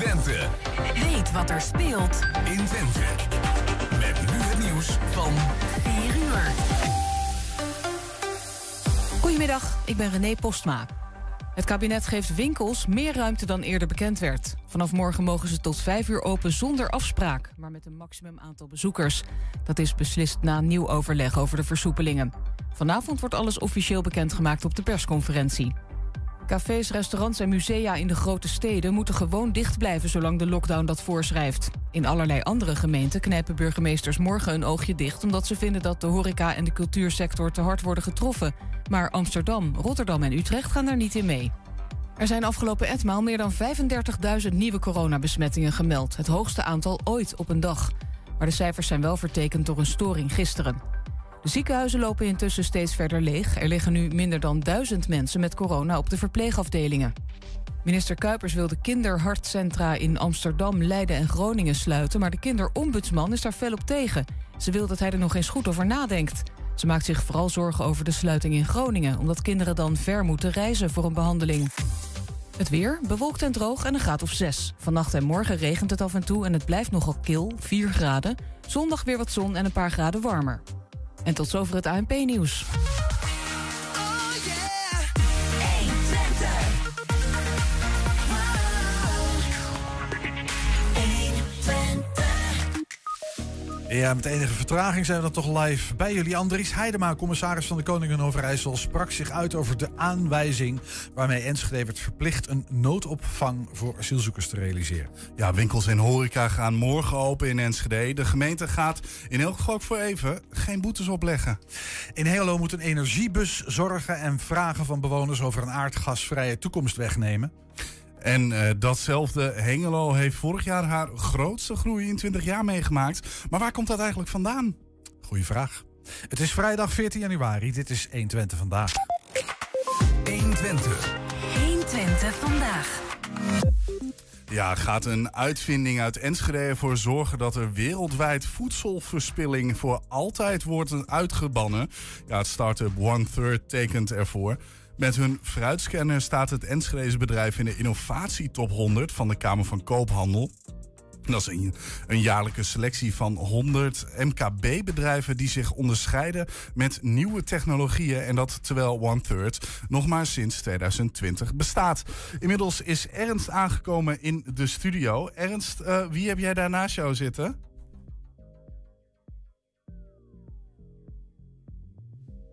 Twente. Weet wat er speelt in Twente. Met nu het nieuws van 4 uur. Goedemiddag, ik ben René Postma. Het kabinet geeft winkels meer ruimte dan eerder bekend werd. Vanaf morgen mogen ze tot 5 uur open zonder afspraak, maar met een maximum aantal bezoekers. Dat is beslist na nieuw overleg over de versoepelingen. Vanavond wordt alles officieel bekendgemaakt op de persconferentie. Cafés, restaurants en musea in de grote steden moeten gewoon dicht blijven zolang de lockdown dat voorschrijft. In allerlei andere gemeenten knijpen burgemeesters morgen een oogje dicht omdat ze vinden dat de horeca en de cultuursector te hard worden getroffen. Maar Amsterdam, Rotterdam en Utrecht gaan daar niet in mee. Er zijn afgelopen etmaal meer dan 35.000 nieuwe coronabesmettingen gemeld. Het hoogste aantal ooit op een dag. Maar de cijfers zijn wel vertekend door een storing gisteren. De ziekenhuizen lopen intussen steeds verder leeg. Er liggen nu minder dan duizend mensen met corona op de verpleegafdelingen. Minister Kuipers wil de kinderhartcentra in Amsterdam, Leiden en Groningen sluiten... maar de kinderombudsman is daar fel op tegen. Ze wil dat hij er nog eens goed over nadenkt. Ze maakt zich vooral zorgen over de sluiting in Groningen... omdat kinderen dan ver moeten reizen voor een behandeling. Het weer, bewolkt en droog en een graad of 6. Vannacht en morgen regent het af en toe en het blijft nogal kil, 4 graden. Zondag weer wat zon en een paar graden warmer. En tot zover het ANP-nieuws. Ja, met enige vertraging zijn we dan toch live bij jullie. Andries Heidema, commissaris van de Koning Overijssel, sprak zich uit over de aanwijzing waarmee Enschede werd verplicht een noodopvang voor asielzoekers te realiseren. Ja, winkels en horeca gaan morgen open in Enschede. De gemeente gaat in elk geval voor even geen boetes opleggen. In Hengelo moet een energiebus zorgen en vragen van bewoners over een aardgasvrije toekomst wegnemen. En uh, datzelfde Hengelo heeft vorig jaar haar grootste groei in 20 jaar meegemaakt. Maar waar komt dat eigenlijk vandaan? Goeie vraag. Het is vrijdag 14 januari. Dit is 120 vandaag. 120. 120 vandaag. Ja, gaat een uitvinding uit Enschede ervoor zorgen dat er wereldwijd voedselverspilling voor altijd wordt uitgebannen? Ja, het start-up One Third tekent ervoor. Met hun fruitscanner staat het Enschedeze bedrijf in de innovatietop 100 van de Kamer van Koophandel. Dat is een, een jaarlijke selectie van 100 MKB-bedrijven die zich onderscheiden met nieuwe technologieën. En dat terwijl OneThird nog maar sinds 2020 bestaat. Inmiddels is Ernst aangekomen in de studio. Ernst, uh, wie heb jij daar naast jou zitten?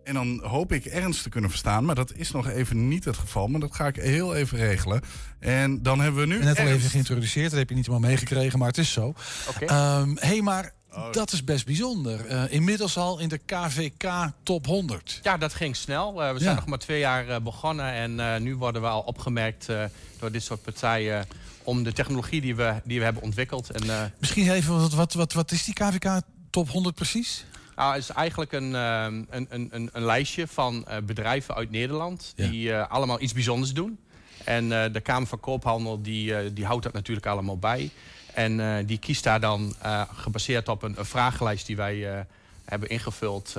En dan hoop ik ernst te kunnen verstaan. Maar dat is nog even niet het geval. Maar dat ga ik heel even regelen. En dan hebben we nu. Net al even geïntroduceerd. Dat heb je niet helemaal meegekregen. Maar het is zo. Oké. Okay. Um, hey, maar Oh. Dat is best bijzonder. Uh, inmiddels al in de KVK top 100. Ja, dat ging snel. Uh, we zijn nog maar twee jaar uh, begonnen. En nu worden we al opgemerkt door dit soort partijen... om de technologie die we, die we hebben ontwikkeld. En, Misschien even, wat, wat, wat, wat is die KVK top 100 precies? Nou, het is eigenlijk een, een, een, een, lijstje van bedrijven uit Nederland... die allemaal iets bijzonders doen. En de Kamer van Koophandel die, die houdt dat natuurlijk allemaal bij. En die kiest daar dan, gebaseerd op een, een, vragenlijst die wij hebben ingevuld...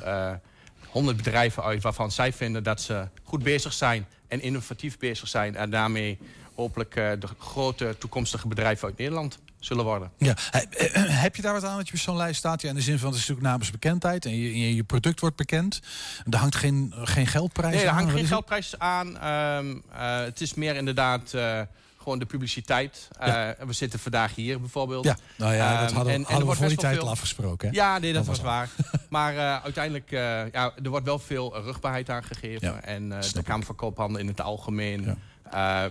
100 bedrijven uit waarvan zij vinden dat ze goed bezig zijn... en innovatief bezig zijn. En daarmee hopelijk de grote toekomstige bedrijven uit Nederland zullen worden. Ja. Heb je daar wat aan dat je op zo'n lijst staat? Ja, in de zin van het is natuurlijk namens bekendheid en je, je product wordt bekend. Er hangt geen, geen geldprijs nee, aan? Nee, er hangt geen geldprijs aan. Um, uh, het is meer inderdaad... Uh, gewoon de publiciteit. Ja. We zitten vandaag hier bijvoorbeeld. Ja, nou ja, dat hadden, um, en, hadden en we voor die tijd veel... al afgesproken. Hè? Ja, nee, dat, dat was, waar. maar uiteindelijk, ja, er wordt wel veel rugbaarheid aangegeven. Ja, en de Kamer van Koophandel in het algemeen... Ja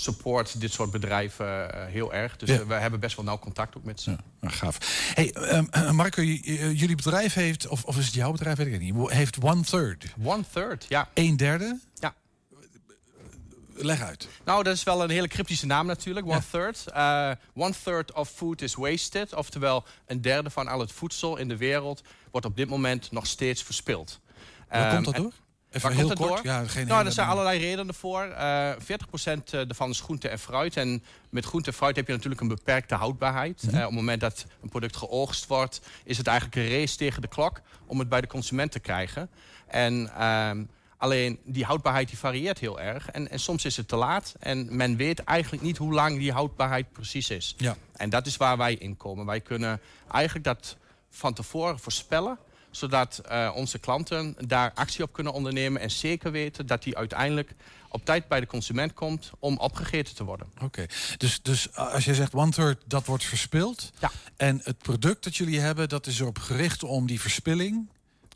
support dit soort bedrijven uh, heel erg. Dus ja. we hebben best wel nauw contact ook met ze. Ja, nou, gaaf. Hey, um, Marco, jullie bedrijf heeft, of, of is het jouw bedrijf, weet ik niet, heeft one third. One third, ja. Een derde? Ja. Leg uit. Nou, dat is wel een hele cryptische naam natuurlijk, one third. Uh, one third of food is wasted. Oftewel, een derde van al het voedsel in de wereld wordt op dit moment nog steeds verspild. Waar um, komt dat door? Even Waar heel kort. door? Ja, geen Nou, er zijn allerlei redenen voor. Eh 40% ervan is groente en fruit. En met groente en fruit heb je natuurlijk een beperkte houdbaarheid. Mhm. Eh, op het moment dat een product geoogst wordt... is het eigenlijk een race tegen de klok om het bij de consument te krijgen. En ehm, alleen die houdbaarheid die varieert heel erg. En, en soms is het te laat. En men weet eigenlijk niet hoe lang die houdbaarheid precies is. Ja. En dat is waar wij in komen. Wij kunnen eigenlijk dat van tevoren voorspellen zodat eh, onze klanten daar actie op kunnen ondernemen... en zeker weten dat die uiteindelijk op tijd bij de consument komt... om opgegeten te worden. Oké, dus, dus als je zegt one-third, dat wordt verspild. Ja. En het product dat jullie hebben, dat is erop gericht om die verspilling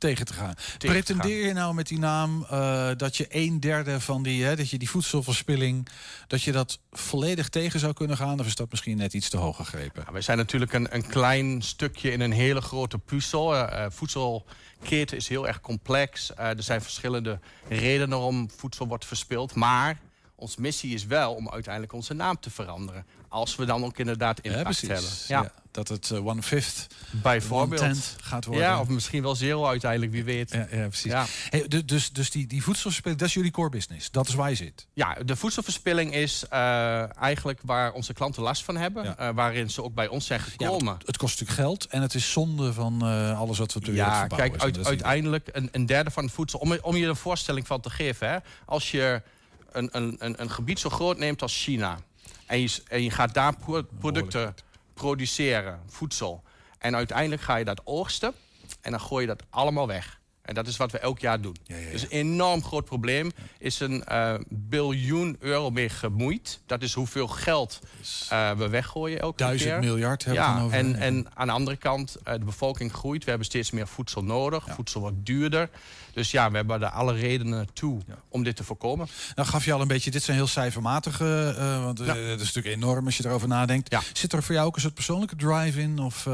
tegen te gaan. te Pretendeer je nou met die naam eh, dat je een derde van die, hè, dat je die voedselverspilling, dat je dat volledig tegen zou kunnen gaan? Of is dat misschien net iets te hoog gegrepen? Nou, wij zijn natuurlijk een, een klein stukje in een hele grote puzzel. Eh, voedselketen is heel erg complex. Er zijn verschillende redenen waarom voedsel wordt verspild. Maar onze missie is wel om uiteindelijk onze naam te veranderen. Als we dan ook inderdaad Ja, impact precies. hebben. Ja. dat het eh, one-fifth, bijvoorbeeld. gaat worden. Ja, of misschien wel zero uiteindelijk, wie weet. ja, ja, precies. Ja. Hey, du- dus dus die, die voedselverspilling, dat is jullie core business. Dat is waar je zit. Ja, de voedselverspilling is eh, eigenlijk waar onze klanten last van hebben. Ja. eh, waarin ze ook bij ons zijn Ja, gekomen. want het kost natuurlijk geld en het is zonde van alles wat we de wereld Ja, kijk, uit- uiteindelijk een, een derde van het voedsel. Om, om je een voorstelling van te geven. Hè, als je een, een, een, gebied zo groot neemt als China. En je, en je gaat daar pro- producten produceren, voedsel. En uiteindelijk ga je dat oogsten. En dan gooi je dat allemaal weg. En dat is wat we elk jaar doen. Ja, ja, ja. Dus een enorm groot probleem. Is een eh, biljoen euro mee gemoeid. Dat is hoeveel geld eh, we weggooien elke Duizend keer. miljard hebben we dan over. en, en aan de andere kant, eh, de bevolking groeit. We hebben steeds meer voedsel nodig. Voedsel wordt duurder. Dus ja, we hebben er alle redenen toe om dit te voorkomen. Nou gaf je al een beetje, dit zijn heel cijfermatige, want dat is natuurlijk enorm als je erover nadenkt. Zit er voor jou ook een soort persoonlijke drive in? Of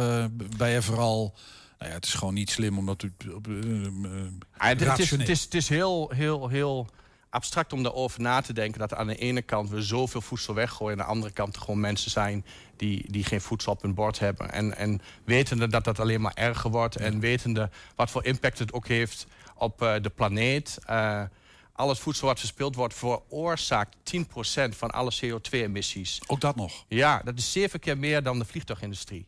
ben je vooral, nou ja, het is gewoon niet slim omdat u... op, eh, eh, Ah, het, is, het, is, het is heel, heel, heel abstract om daarover na te denken... dat aan de ene kant we zoveel voedsel weggooien... en aan de andere kant er gewoon mensen zijn die, die geen voedsel op hun bord hebben. En, en wetende dat dat alleen maar erger wordt... en wetende wat voor impact het ook heeft op eh, de planeet... eh, al het voedsel wat verspild wordt veroorzaakt 10% van alle CO2-emissies. Ook dat nog? Ja, dat is zeven keer meer dan de vliegtuigindustrie.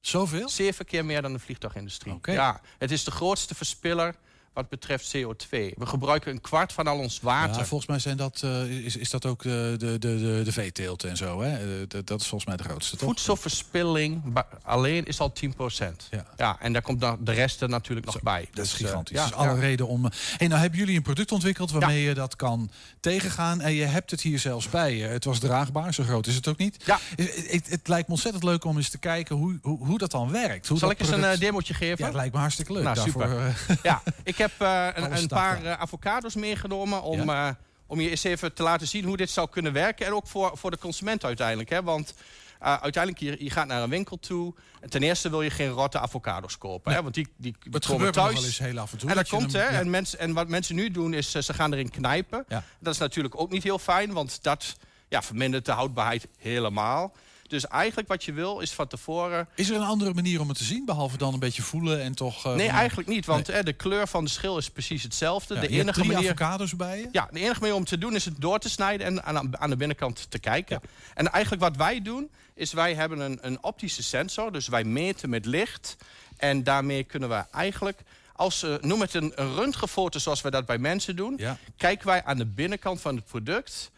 Zoveel? Zeven keer meer dan de vliegtuigindustrie. Ja, het is de grootste verspiller wat betreft CO2. We gebruiken een kwart van al ons water. Ja, volgens mij zijn dat, eh, is, is dat ook de, de, de, de, veeteelt en zo. Hè? Eh, dat- is volgens mij de grootste, toch? Voedselverspilling alleen is al 10%. Ja. Ja, en daar komt dan de rest er natuurlijk nog bij. Dat is Dus, eh, gigantisch. ja, dus alle reden om. Hey, nou hebben jullie een product ontwikkeld waarmee je dat kan tegengaan. En je hebt het hier zelfs bij je. Het was draagbaar, zo groot is het ook niet. Ja. Het, het, lijkt me ontzettend leuk om eens te kijken hoe, hoe, hoe dat dan werkt. Hoe Zal dat ik eens een eh, demootje geven? Ja, het lijkt me hartstikke leuk. Nou, Daarvoor, super. eh, Ja, ik heb eh, een, paar eh, avocados meegenomen om, eh, om je eens even te laten zien hoe dit zou kunnen werken. En ook voor, voor de consument uiteindelijk. Hè? Want uiteindelijk, je, je gaat naar een winkel toe. En ten eerste wil je geen rotte avocados kopen. Hè? Want die, die, die het komen thuis. wel eens heel af en toe. En dat komt, hè? ja. En, mensen, en wat mensen nu doen, is ze gaan erin knijpen. Ja. Dat is natuurlijk ook niet heel fijn, want dat ja, vermindert de houdbaarheid helemaal. Dus eigenlijk wat je wil, is van tevoren... Is er een andere manier om het te zien? Behalve dan een beetje voelen en toch... eh, Nee, eigenlijk niet, want de kleur van de schil is precies hetzelfde. Ja, de enige drie manier... avocados bij je. Ja, de enige manier om te doen is het door te snijden en aan, aan de binnenkant te kijken. Ja. En eigenlijk wat wij doen, is wij hebben een, een optische sensor. Dus wij meten met licht. En daarmee kunnen we eigenlijk, als, eh, noem het een, een röntgenfoto zoals we dat bij mensen doen... Ja. kijken wij aan de binnenkant van het product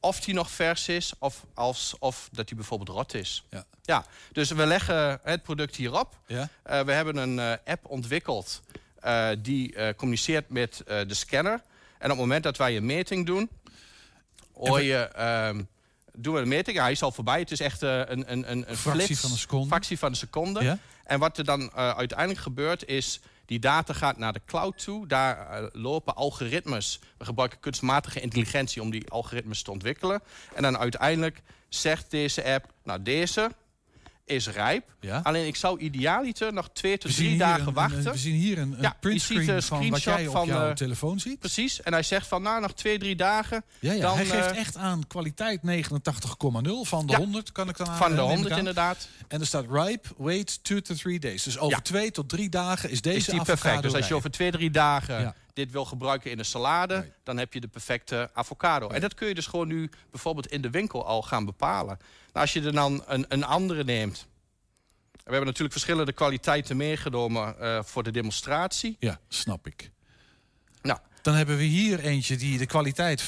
of die nog vers is of, als, of dat die bijvoorbeeld rot is. Ja. Ja, dus we leggen het product hierop. Ja? Eh, we hebben een eh, app ontwikkeld eh, die eh, communiceert met eh, de scanner. En op het moment dat wij een meting doen, hoor je, ehm, doen we een meting. Ja, hij is al voorbij. Het is echt eh, een, een, een, een Fractie flits, van een seconde. fractie van een seconde. Ja? En wat er dan eh, uiteindelijk gebeurt is... die data gaat naar de cloud toe. Daar eh, lopen algoritmes. We gebruiken kunstmatige intelligentie om die algoritmes te ontwikkelen. En dan uiteindelijk zegt deze app... nou, deze is rijp. Ja? Alleen ik zou idealiter nog twee tot drie dagen een- een- wachten. we zien hier een, Ja, printscreen van wat jij op van, jouw eh, telefoon ziet. Precies. En hij zegt van, nou, nog twee, drie dagen. Ja, ja. dan, hij geeft eh, echt aan kwaliteit 89,0 van de Ja. 100, kan ik dan aan Van de neem ik 100 aan. inderdaad. En er staat ripe, wait 2 to 3 days. Dus over twee tot drie dagen is deze is die perfect. Dus als je over twee, drie dagen. Dit wil gebruiken in een salade, Nee. dan heb je de perfecte avocado. En dat kun je dus gewoon nu bijvoorbeeld in de winkel al gaan bepalen. Nou, als je er dan een, een andere neemt. We hebben natuurlijk verschillende kwaliteiten meegenomen eh, voor de demonstratie. Ja, snap ik. Nou, Dan hebben we hier eentje die de kwaliteit 55.0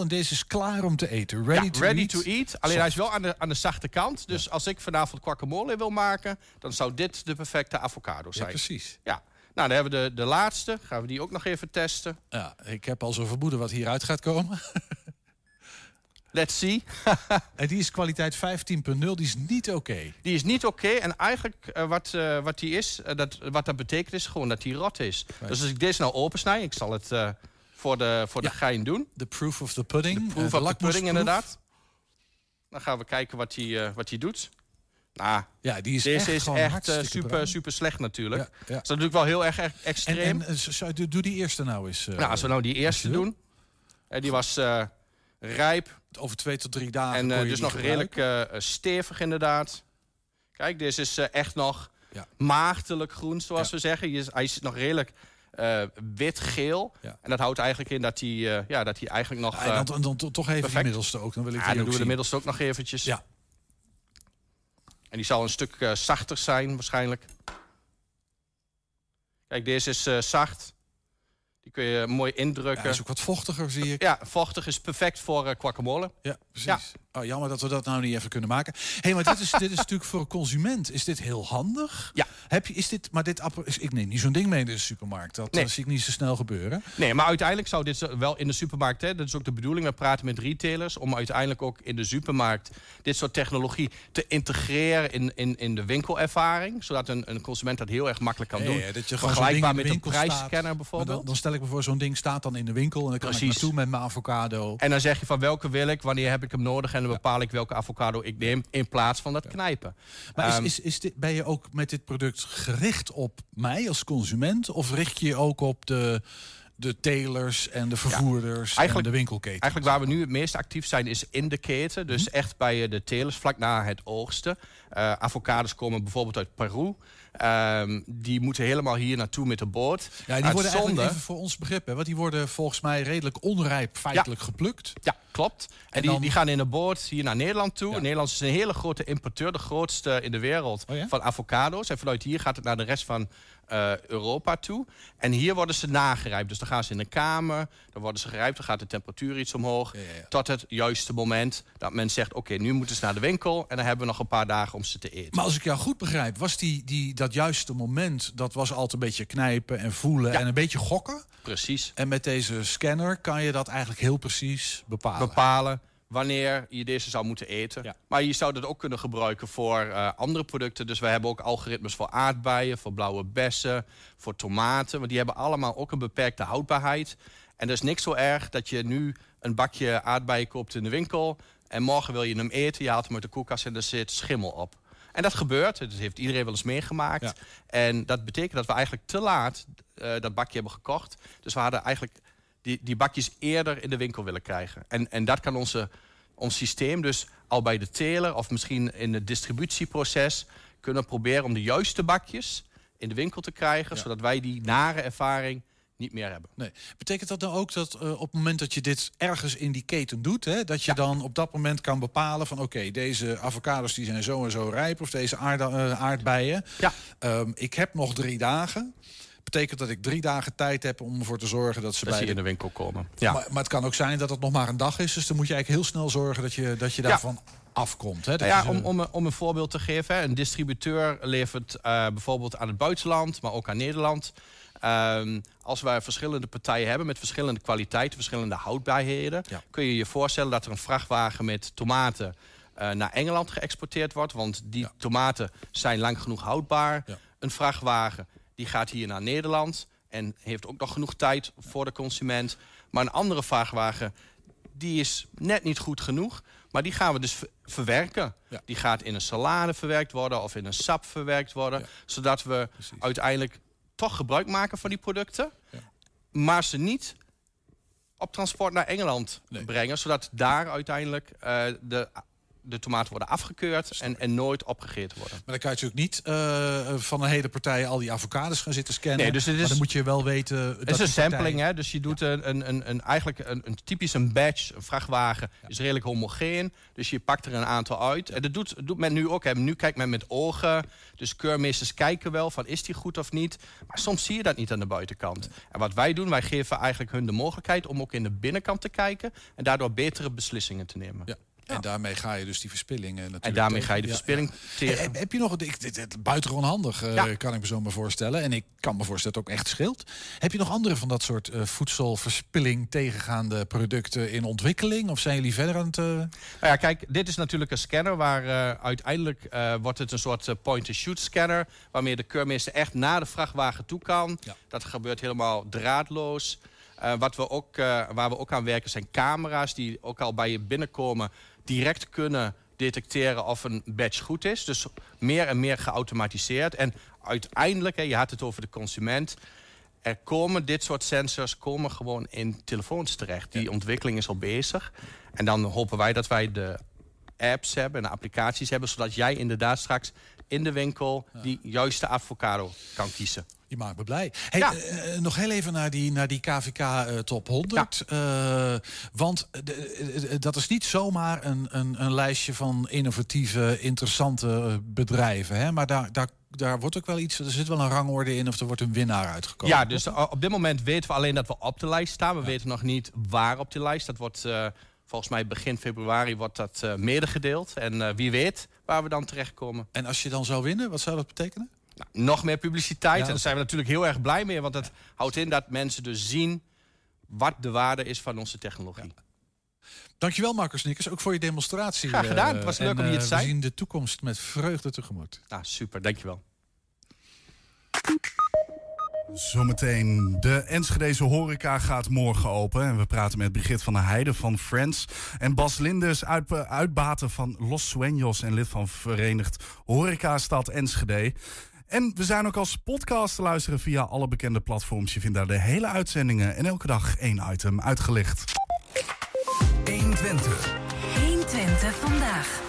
en deze is klaar om te eten. Ready, ja, to, ready eat. to eat. Alleen hij is wel aan de, aan de zachte kant. Dus als ik vanavond guacamole wil maken, dan zou dit de perfecte avocado Ja, zijn. precies. Ja. Nou, dan hebben we de, de laatste. Gaan we die ook nog even testen. Ja, ik heb al zo'n vermoeden wat hieruit gaat komen. Let's see. En die is kwaliteit 15.0, die is niet oké. Die is niet oké. En eigenlijk eh, wat, eh, wat die is, eh, dat, wat dat betekent is gewoon dat die rot is. Dus als ik deze nou opensnij, ik zal het voor de, voor Ja. de gein doen. De proof of the pudding. De op de lakmoesproef. pudding inderdaad. Dan gaan we kijken wat hij wat die doet. Nou, Ja, die is deze echt is echt eh, super, bruin. super slecht natuurlijk. Ja, ja. Dat is natuurlijk wel heel erg e- En, extreem. en eh, doe- die eerste nou eens. eh, nou, als we nou die eerste doen. eh, die was rijp. Over twee tot drie dagen. En dus nog redelijk gebruiken. stevig inderdaad. Kijk, deze is echt nog Ja. maagdelijk groen, zoals we zeggen. Je Hij is nog redelijk eh, wit-geel. Ja. En dat houdt eigenlijk in dat hij, ja, dat hij eigenlijk nog... En dan, dan, dan toch even perfect. die middelste ook. Dan wil ik ja, die dan doen we de middelste ook nog eventjes. Ja. En die zal een stuk eh, zachter zijn waarschijnlijk. Kijk, deze is eh, zacht. Die kun je mooi Ja, indrukken. hij is ook wat vochtiger, zie ik. Ja, vochtig is perfect voor eh guacamole. Ja, precies. Ja. Oh, jammer dat we dat nou niet even kunnen maken. hey, maar dit is, dit is natuurlijk voor een consument. Is dit heel handig? Ja. Heb je, is dit, maar dit ik neem niet zo'n ding mee in de supermarkt. Dat Nee. eh, zie ik niet zo snel gebeuren. Nee, maar uiteindelijk zou dit wel in de supermarkt... Hè, dat is ook de bedoeling, we praten met retailers... om uiteindelijk ook in de supermarkt dit soort technologie te integreren in, in, in de winkelervaring. Zodat een, een consument dat heel erg makkelijk kan doen. ja, dat je Vergelijkbaar met een staat. prijsscanner bijvoorbeeld. dan, dan stel ik me voor, zo'n ding staat dan in de winkel. En dan kan ik Precies. naartoe met mijn avocado. En dan zeg je van welke wil ik, wanneer heb ik hem nodig... en dan bepaal ik welke avocado ik neem in plaats van dat knijpen. Maar is, Ehm, is, is dit, ben je ook met dit product gericht op mij als consument? Of richt je je ook op de, de telers en de vervoerders en eigenlijk- de winkelketen? Eigenlijk waar we nu het meest actief zijn is in de keten. Dus Mhm. echt bij eh, de telers, vlak na het oogsten. Eh avocados komen bijvoorbeeld uit Peru. Ehm, die moeten helemaal hier naartoe met de boot. Ja, die worden eigenlijk zonde- even voor ons begrip, hè, want die worden volgens mij redelijk onrijp feitelijk geplukt. Ja, klopt. En, En die, dan- die gaan in de boot hier naar Nederland toe. Ja. Nederland is een hele grote importeur, de grootste in de wereld Oh ja? van avocado's. En vanuit hier gaat het naar de rest van eh, Europa toe. En hier worden ze nagerijpt. Dus dan gaan ze in de kamer, dan worden ze gerijpt, dan gaat de temperatuur iets omhoog. Ja. Tot het juiste moment dat men zegt, oké, nu moeten ze naar de winkel. En dan hebben we nog een paar dagen om ze te eten. Maar als ik jou goed begrijp, was die, die, dat juiste moment... dat was altijd een beetje knijpen en voelen en een beetje gokken. Precies. En met deze scanner kan je dat eigenlijk heel precies bepalen. bepalen wanneer je deze zou moeten eten. Ja. Maar je zou dat ook kunnen gebruiken voor eh, andere producten. Dus we hebben ook algoritmes voor aardbeien, voor blauwe bessen, voor tomaten. Want die hebben allemaal ook een beperkte houdbaarheid. En er is niks zo erg dat je nu een bakje aardbeien koopt in de winkel... en morgen wil je hem eten, je haalt hem uit de koelkast en er zit schimmel op. En dat gebeurt, dat heeft iedereen wel eens meegemaakt. Ja. En dat betekent dat we eigenlijk te laat eh, dat bakje hebben gekocht. Dus we hadden eigenlijk die, die bakjes eerder in de winkel willen krijgen. En, en dat kan onze, ons systeem dus al bij de teler... of misschien in het distributieproces kunnen proberen... om de juiste bakjes in de winkel te krijgen... zodat wij die nare ervaring niet meer hebben. Nee. Betekent dat nou ook dat eh, op het moment dat je dit ergens in die keten doet... Hè, dat je dan op dat moment kan bepalen van... oké, deze avocados die zijn zo en zo rijp of deze aarda- eh, aardbeien. Ja. Ehm, ik heb nog drie dagen. Betekent dat ik drie dagen tijd heb om ervoor te zorgen dat ze Dat bij ze in de... de winkel komen. Ja. Maar, maar het kan ook zijn dat het nog maar een dag is. Dus dan moet je eigenlijk heel snel zorgen dat je, dat je Ja. daarvan afkomt. Hè? Dat ja, om, om, een- om een voorbeeld te geven. Een distributeur levert eh, bijvoorbeeld aan het buitenland, maar ook aan Nederland. Ehm, als wij verschillende partijen hebben met verschillende kwaliteiten, verschillende houdbaarheden... Ja. kun je je voorstellen dat er een vrachtwagen met tomaten eh, naar Engeland geëxporteerd wordt. Want die Ja. tomaten zijn lang genoeg houdbaar. Ja. Een vrachtwagen die gaat hier naar Nederland en heeft ook nog genoeg tijd voor de consument. Maar een andere vrachtwagen die is net niet goed genoeg. Maar die gaan we dus ver- verwerken. Ja. Die gaat in een salade verwerkt worden of in een sap verwerkt worden. Ja. Zodat we Precies. uiteindelijk toch gebruik maken van die producten. Ja. Maar ze niet op transport naar Engeland Nee. brengen. Zodat daar uiteindelijk eh, de de tomaten worden afgekeurd en, en nooit opgegeten worden. Maar dan kan je natuurlijk niet eh, van een hele partij al die avocados gaan zitten scannen. Nee, dus het is- maar dan moet je wel weten. Het dat is een partij- sampling, hè? dus je doet een, een, een, een, eigenlijk een, een typisch een badge, een vrachtwagen, is redelijk homogeen. Dus je pakt er een aantal uit. En dat doet, doet men nu ook. Hè? Nu kijkt men met ogen. Dus keurmeesters kijken wel van is die goed of niet. Maar soms zie je dat niet aan de buitenkant. En wat wij doen, wij geven eigenlijk hun de mogelijkheid om ook in de binnenkant te kijken. En daardoor betere beslissingen te nemen. Ja. En daarmee ga je dus die verspilling eh, natuurlijk. En daarmee tegen. ga je de verspilling ja. tegen. Heb, heb je nog, ik, dit, dit, buitengewoon handig, eh, Ja. kan ik me zo maar voorstellen. En ik kan me voorstellen dat het ook echt scheelt. Heb je nog andere van dat soort eh, voedselverspilling tegengaande producten in ontwikkeling? Of zijn jullie verder aan het... eh, Nou ja, kijk, dit is natuurlijk een scanner waar eh, uiteindelijk eh, wordt het een soort eh, point-and-shoot scanner. Waarmee de keurmeester echt naar de vrachtwagen toe kan. Ja. Dat gebeurt helemaal draadloos. Eh, wat we ook, eh, waar we ook aan werken zijn camera's die ook al bij je binnenkomen direct kunnen detecteren of een badge goed is. Dus meer en meer geautomatiseerd. En uiteindelijk, hè, je had het over de consument. Er komen dit soort sensors komen gewoon in telefoons terecht. Die ontwikkeling is al bezig. En dan hopen wij dat wij de apps hebben en de applicaties hebben... zodat jij inderdaad straks in de winkel die juiste avocado kan kiezen. Je maakt me blij. Hey, Ja. eh, nog heel even naar die, naar die KVK eh, Top 100. Eh, want de- dat is niet zomaar een, een, een lijstje van innovatieve, interessante bedrijven. Hè? Maar daar, daar, daar wordt ook wel iets, er zit wel een rangorde in of er wordt een winnaar uitgekomen. Ja, dus op dit moment weten we alleen dat we op de lijst staan. We weten nog niet waar op de lijst. Dat wordt eh, volgens mij begin februari wordt dat eh medegedeeld. En eh, wie weet waar we dan terechtkomen. En als je dan zou winnen, wat zou dat betekenen? Nou, nog meer publiciteit. Ja. En daar zijn we natuurlijk heel erg blij mee. Want het houdt in dat mensen dus zien wat de waarde is van onze technologie. Dankjewel Marcus Nikkers, ook voor je demonstratie. Graag gedaan. eh, Het was en, leuk om hier te eh, zijn. We zien de toekomst met vreugde tegemoet. Nou, super. Dankjewel. Zometeen, de Enschedeze horeca gaat morgen open. En we praten met Brigitte van der Heijden van Friends. En Bas Linders, uit, uitbater van Los Sueños en lid van Verenigd Horecastad Enschede. En we zijn ook als podcast te luisteren via alle bekende platforms. Je vindt daar de hele uitzendingen en elke dag één item uitgelicht. 120. 120 vandaag.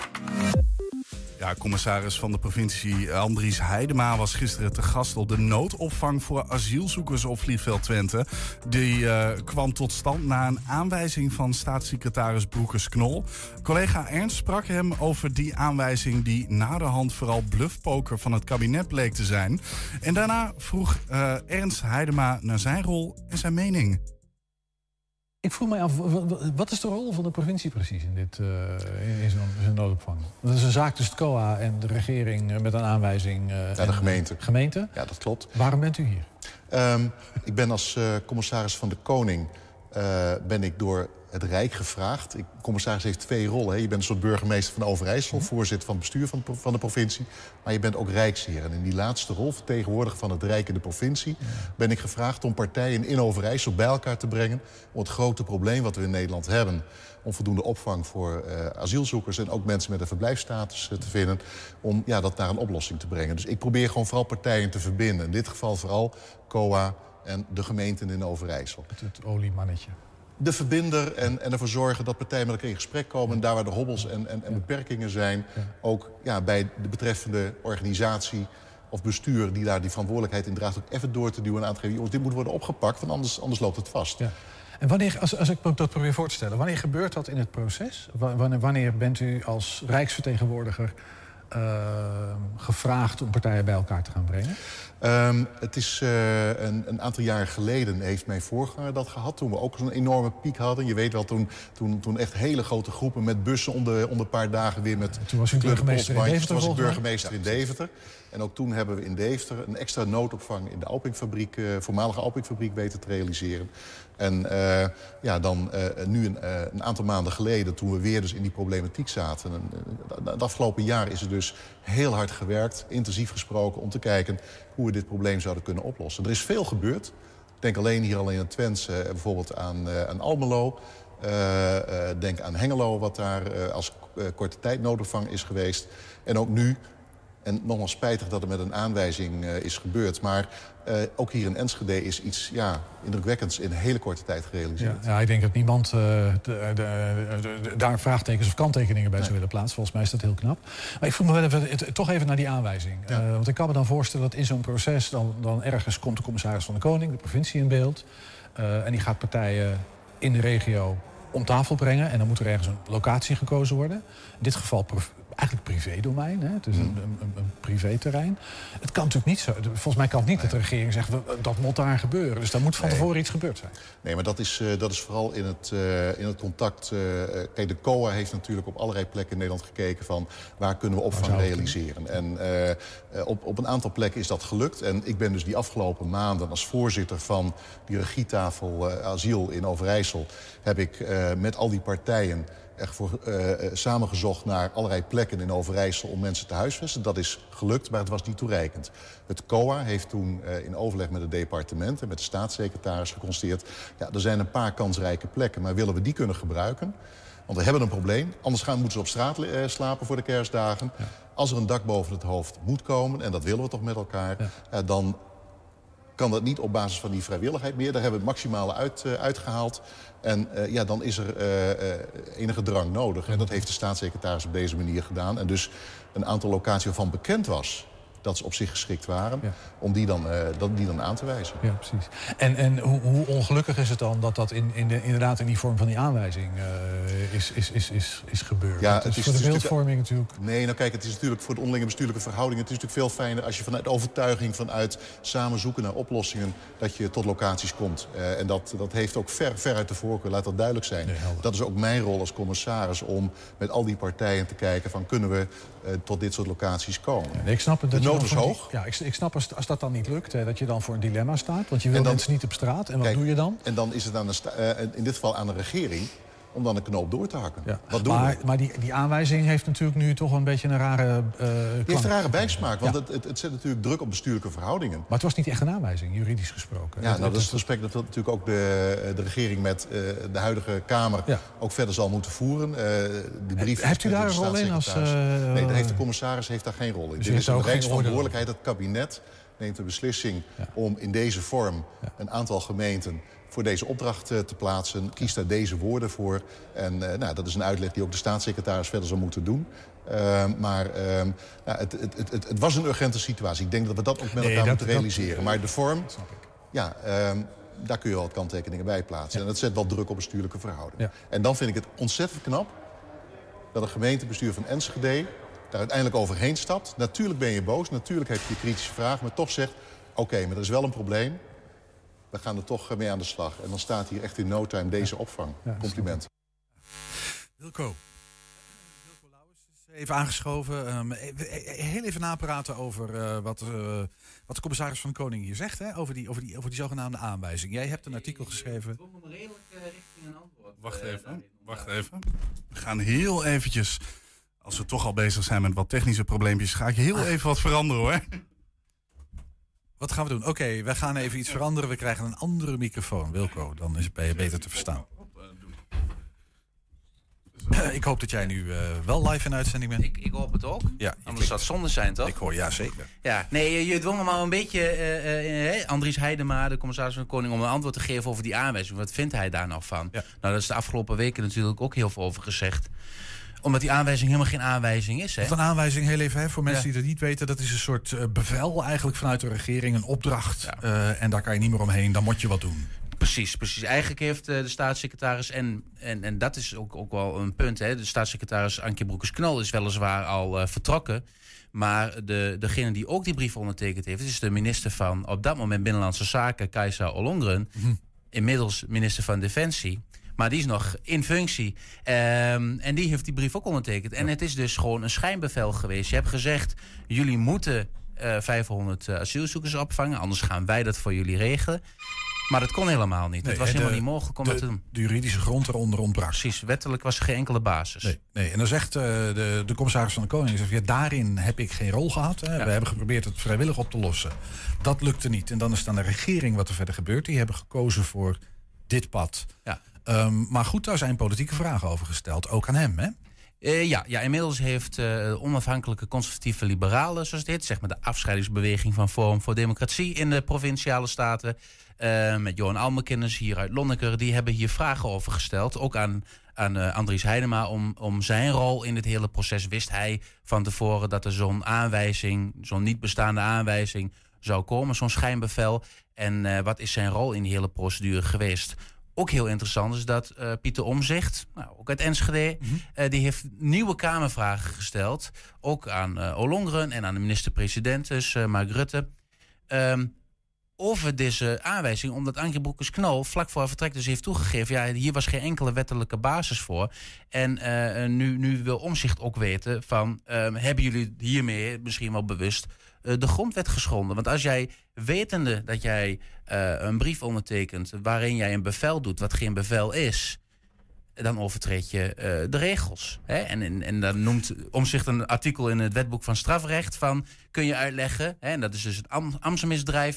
Ja, commissaris van de provincie Andries Heidema was gisteren te gast op de noodopvang voor asielzoekers op vliegveld Twente. Die eh, kwam tot stand na een aanwijzing van staatssecretaris Broekers-Knol. Collega Ernst sprak hem over die aanwijzing die naderhand vooral bluffpoker van het kabinet bleek te zijn. En daarna vroeg eh, Ernst Heidema naar zijn rol en zijn mening. Ik vroeg mij af, wa- wa- wat is de rol van de provincie precies in, dit, eh, in, zo'n noodopvang? Dat is een zaak tussen het COA en de regering eh, met een aanwijzing. eh, Ja, en- de gemeente. Gemeente? Ja, dat klopt. Waarom bent u hier? Ehm, ik ben als eh, commissaris van de Koning eh, ben ik door het Rijk gevraagd. Ik, commissaris heeft twee rollen. Hè. Je bent een soort burgemeester van Overijssel, voorzitter van het bestuur van, de van de provincie. Maar je bent ook Rijksheer. En in die laatste rol, vertegenwoordiger van het Rijk in de provincie, ben ik gevraagd om partijen in Overijssel bij elkaar te brengen. Om het grote probleem wat we in Nederland hebben. Om voldoende opvang voor eh, asielzoekers en ook mensen met een verblijfsstatus eh, te vinden. Om ja, dat naar een oplossing te brengen. Dus ik probeer gewoon vooral partijen te verbinden. In dit geval vooral COA en de gemeenten in Overijssel. Het, het oliemannetje. De verbinder en, en ervoor zorgen dat partijen met elkaar in gesprek komen... en daar waar er hobbels en, en, en beperkingen zijn... ook ja, bij de betreffende organisatie of bestuur... die daar die verantwoordelijkheid in draagt... ook even door te duwen en aan te geven... jongens, dit moet worden opgepakt, want anders, anders loopt het vast. Ja. En wanneer, als, als ik me dat probeer voor te stellen, wanneer gebeurt dat in het proces? Wa- Wanneer, wanneer bent u als Rijksvertegenwoordiger gevraagd om partijen bij elkaar te gaan brengen? Ehm, het is eh, een, een aantal jaar geleden heeft mijn voorganger dat gehad. Toen we ook zo'n enorme piek hadden. Je weet wel, toen, toen, toen echt hele grote groepen met bussen de, om de paar dagen weer met... Toen was u burgemeester in. Deventer, Toen was ik burgemeester in Deventer. En ook toen hebben we in Deventer een extra noodopvang in de Alpingfabriek, eh, voormalige Alpingfabriek, weten te realiseren. En eh, ja, dan eh, nu een, eh, een aantal maanden geleden, toen we weer dus in die problematiek zaten. En, het afgelopen jaar is er dus heel hard gewerkt, intensief gesproken, om te kijken hoe we dit probleem zouden kunnen oplossen. Er is veel gebeurd. Ik denk alleen hier aan Twente, eh, bijvoorbeeld aan, aan Almelo. Denk aan Hengelo, wat daar als korte tijd noodopvang is geweest. En ook nu En nogmaals spijtig dat er met een aanwijzing uh, is gebeurd. Maar uh, ook hier in Enschede is iets ja, indrukwekkends in een hele korte tijd gerealiseerd. Ja, ja ik denk dat niemand uh, de, de, de, daar vraagtekens of kanttekeningen bij nee. zou willen plaatsen. Volgens mij is dat heel knap. Maar ik vroeg me wel even, toch even naar die aanwijzing. Ja. want ik kan me dan voorstellen dat in zo'n proces... Dan, dan ergens komt de commissaris van de Koning, de provincie in beeld... en die gaat partijen in de regio om tafel brengen. En dan moet er ergens een locatie gekozen worden. In dit geval eigenlijk privédomein. Hè? Het is een, een, een privéterrein. Het kan natuurlijk niet zo. Volgens mij kan het niet dat de regering zegt dat moet daar gebeuren. Dus daar moet van tevoren iets gebeurd zijn. Nee, maar dat is, uh, dat is vooral in het, uh, in het contact. Uh, kijk, de COA heeft natuurlijk op allerlei plekken in Nederland gekeken van waar kunnen we opvang realiseren. En op, op een aantal plekken is dat gelukt. En ik ben dus die afgelopen maanden als voorzitter van die regietafel asiel in Overijssel heb ik met al die partijen echt voor uh, samengezocht naar allerlei plekken in Overijssel om mensen te huisvesten. Dat is gelukt, maar het was niet toereikend. Het COA heeft toen uh, in overleg met het departement en met de staatssecretaris geconstateerd... ja, er zijn een paar kansrijke plekken, maar willen we die kunnen gebruiken? Want we hebben een probleem. Anders gaan, moeten ze op straat uh, slapen voor de kerstdagen. Ja. Als er een dak boven het hoofd moet komen, en dat willen we toch met elkaar... Ja. dan kan dat niet op basis van die vrijwilligheid meer. Daar hebben we het maximale uit, uh, uitgehaald. En uh, ja, dan is er uh, enige drang nodig. En dat heeft de staatssecretaris op deze manier gedaan. En dus een aantal locaties waarvan bekend was dat ze op zich geschikt waren, ja. om die dan, uh, dat, die dan aan te wijzen. Ja, precies. En, en hoe, hoe, ongelukkig is het dan dat dat in, in de, inderdaad in die vorm van die aanwijzing uh, is, is, is, is, is gebeurd? Ja, het is, is voor de beeldvorming natuurlijk... Nee, nou kijk, het is natuurlijk voor de onderlinge bestuurlijke verhoudingen... het is natuurlijk veel fijner als je vanuit overtuiging... vanuit samen zoeken naar oplossingen, dat je tot locaties komt. Uh, en dat, dat heeft ook ver, ver uit de voorkeur, laat dat duidelijk zijn. Nee, dat is ook mijn rol als commissaris om met al die partijen te kijken... van kunnen we tot dit soort locaties komen. Ja, ik snap het. Dat nood is hoog. Ja, ik, ik snap als, als dat dan niet lukt, hè, dat je dan voor een dilemma staat. Want je wil dan, mensen niet op straat. En wat kijk, doe je dan? En dan is het aan de uh, in dit geval aan de regering om dan een knoop door te hakken. Ja. Wat doen maar we? maar die, die aanwijzing heeft natuurlijk nu toch een beetje een rare uh, Die heeft een rare bijsmaak, want ja. het, het, het, zet natuurlijk druk op bestuurlijke verhoudingen. Maar het was niet echt een aanwijzing, juridisch gesproken. Ja, nou, dat is het gesprek dat natuurlijk ook de, de regering met uh, de huidige Kamer ja. ook verder zal moeten voeren. Uh, die brief heeft u daar een rol in? Als, nee, daar heeft de commissaris heeft daar geen rol in. Dus Dit is een rijksverantwoordelijkheid, het kabinet neemt de beslissing ja. om in deze vorm ja. een aantal gemeenten voor deze opdracht uh, te plaatsen. Kiest daar deze woorden voor. En uh, nou, dat is een uitleg die ook de staatssecretaris verder zal moeten doen. Uh, maar nou, het, het, het, het, was een urgente situatie. Ik denk dat we dat ook met nee, elkaar dat, moeten realiseren. Dat, maar de vorm, ja, daar kun je wel wat kanttekeningen bij plaatsen. Ja. En dat zet wel druk op bestuurlijke verhoudingen. En dan vind ik het ontzettend knap dat een gemeentebestuur van Enschede daar uiteindelijk overheen stapt. Natuurlijk ben je boos, natuurlijk heb je kritische vragen... maar toch zegt, oké, okay, maar er is wel een probleem. We gaan er toch mee aan de slag. En dan staat hier echt in no time deze opvang. Ja, Compliment. Wilco. Wilco Lauwers is even aangeschoven. Um, heel even napraten over uh, wat, uh, wat de commissaris van de Koning hier zegt. Hè? Over, die, over, die, over die zogenaamde aanwijzing. Jij hebt een artikel geschreven. Ik kom redelijk richting een antwoord. Wacht even, wacht even. We gaan heel eventjes als we toch al bezig zijn met wat technische probleempjes, ga ik heel even wat veranderen hoor. Wat gaan we doen? Oké, okay, we gaan even iets veranderen. We krijgen een andere microfoon. Wilco, dan is het beter te verstaan. Ik hoop dat jij nu uh, wel live in uitzending bent. Ik, ik hoop het ook. Ja, Anders zou het zonde zijn, toch? Ik hoor, ja, zeker. Ja, nee, je, dwong hem al een beetje, uh, uh, Andries Heidema, de commissaris van de Koning, om een antwoord te geven over die aanwijzing. Wat vindt hij daar nou van? Ja. Nou, daar is de afgelopen weken natuurlijk ook heel veel over gezegd omdat die aanwijzing helemaal geen aanwijzing is. Hè? Een aanwijzing, heel even, hè, voor mensen ja. die dat niet weten... dat is een soort uh, bevel eigenlijk vanuit de regering, een opdracht. Ja. Uh, en daar kan je niet meer omheen, dan moet je wat doen. Precies, precies. Eigenlijk heeft uh, de staatssecretaris, en, en, en dat is ook, ook wel een punt... Hè, de staatssecretaris Ankie Broekers-Knol is weliswaar al vertrokken... Maar de, degene die ook die brief ondertekend heeft... is de minister van op dat moment Binnenlandse Zaken, Kajsa Ollongren... Mm-hmm. inmiddels minister van Defensie... Maar die is nog in functie. Um, en die heeft die brief ook ondertekend. En het is dus gewoon een schijnbevel geweest. Je hebt gezegd, jullie moeten uh, 500 uh, asielzoekers opvangen. Anders gaan wij dat voor jullie regelen. Maar dat kon helemaal niet. Nee, het was de, helemaal niet mogelijk om de, dat te doen. De juridische grond eronder ontbrak. Precies, wettelijk was er geen enkele basis. Nee, nee. en dan zegt uh, de, de commissaris van de Koning... Zegt, ja, daarin heb ik geen rol gehad. Hè. Ja. We hebben geprobeerd het vrijwillig op te lossen. Dat lukte niet. En dan is het aan de regering wat er verder gebeurt. Die hebben gekozen voor dit pad. Ja. Um, maar goed, daar zijn politieke vragen over gesteld, ook aan hem, hè? Uh, ja, ja, inmiddels heeft uh, onafhankelijke conservatieve liberalen, zoals dit, zeg maar de afscheidingsbeweging van Forum voor Democratie in de provinciale staten, uh, met Johan Almekenners hier uit Lonneker, die hebben hier vragen over gesteld. Ook aan, aan Andries Heidema om, om zijn rol in het hele proces. Wist hij van tevoren dat er zo'n aanwijzing, zo'n niet bestaande aanwijzing zou komen, zo'n schijnbevel. En wat is zijn rol in die hele procedure geweest? Ook heel interessant is dat uh, Pieter Omzicht, nou, ook uit Enschede, mm die heeft nieuwe Kamervragen gesteld. Ook aan uh, Olongren en aan de minister-president, dus Mark Rutte. Um, over deze aanwijzing, omdat Anke Broekers-Knol vlak voor vertrek dus heeft toegegeven... ja, hier was geen enkele wettelijke basis voor. En nu, nu wil Omzicht ook weten van... Um, hebben jullie hiermee misschien wel bewust de grondwet geschonden. Want als jij wetende dat jij uh, een brief ondertekent waarin jij een bevel doet wat geen bevel is, dan overtreed je uh, de regels. Hè? En, en, en dan noemt omzicht een artikel in het wetboek van strafrecht van kun je uitleggen, hè? en dat is dus het am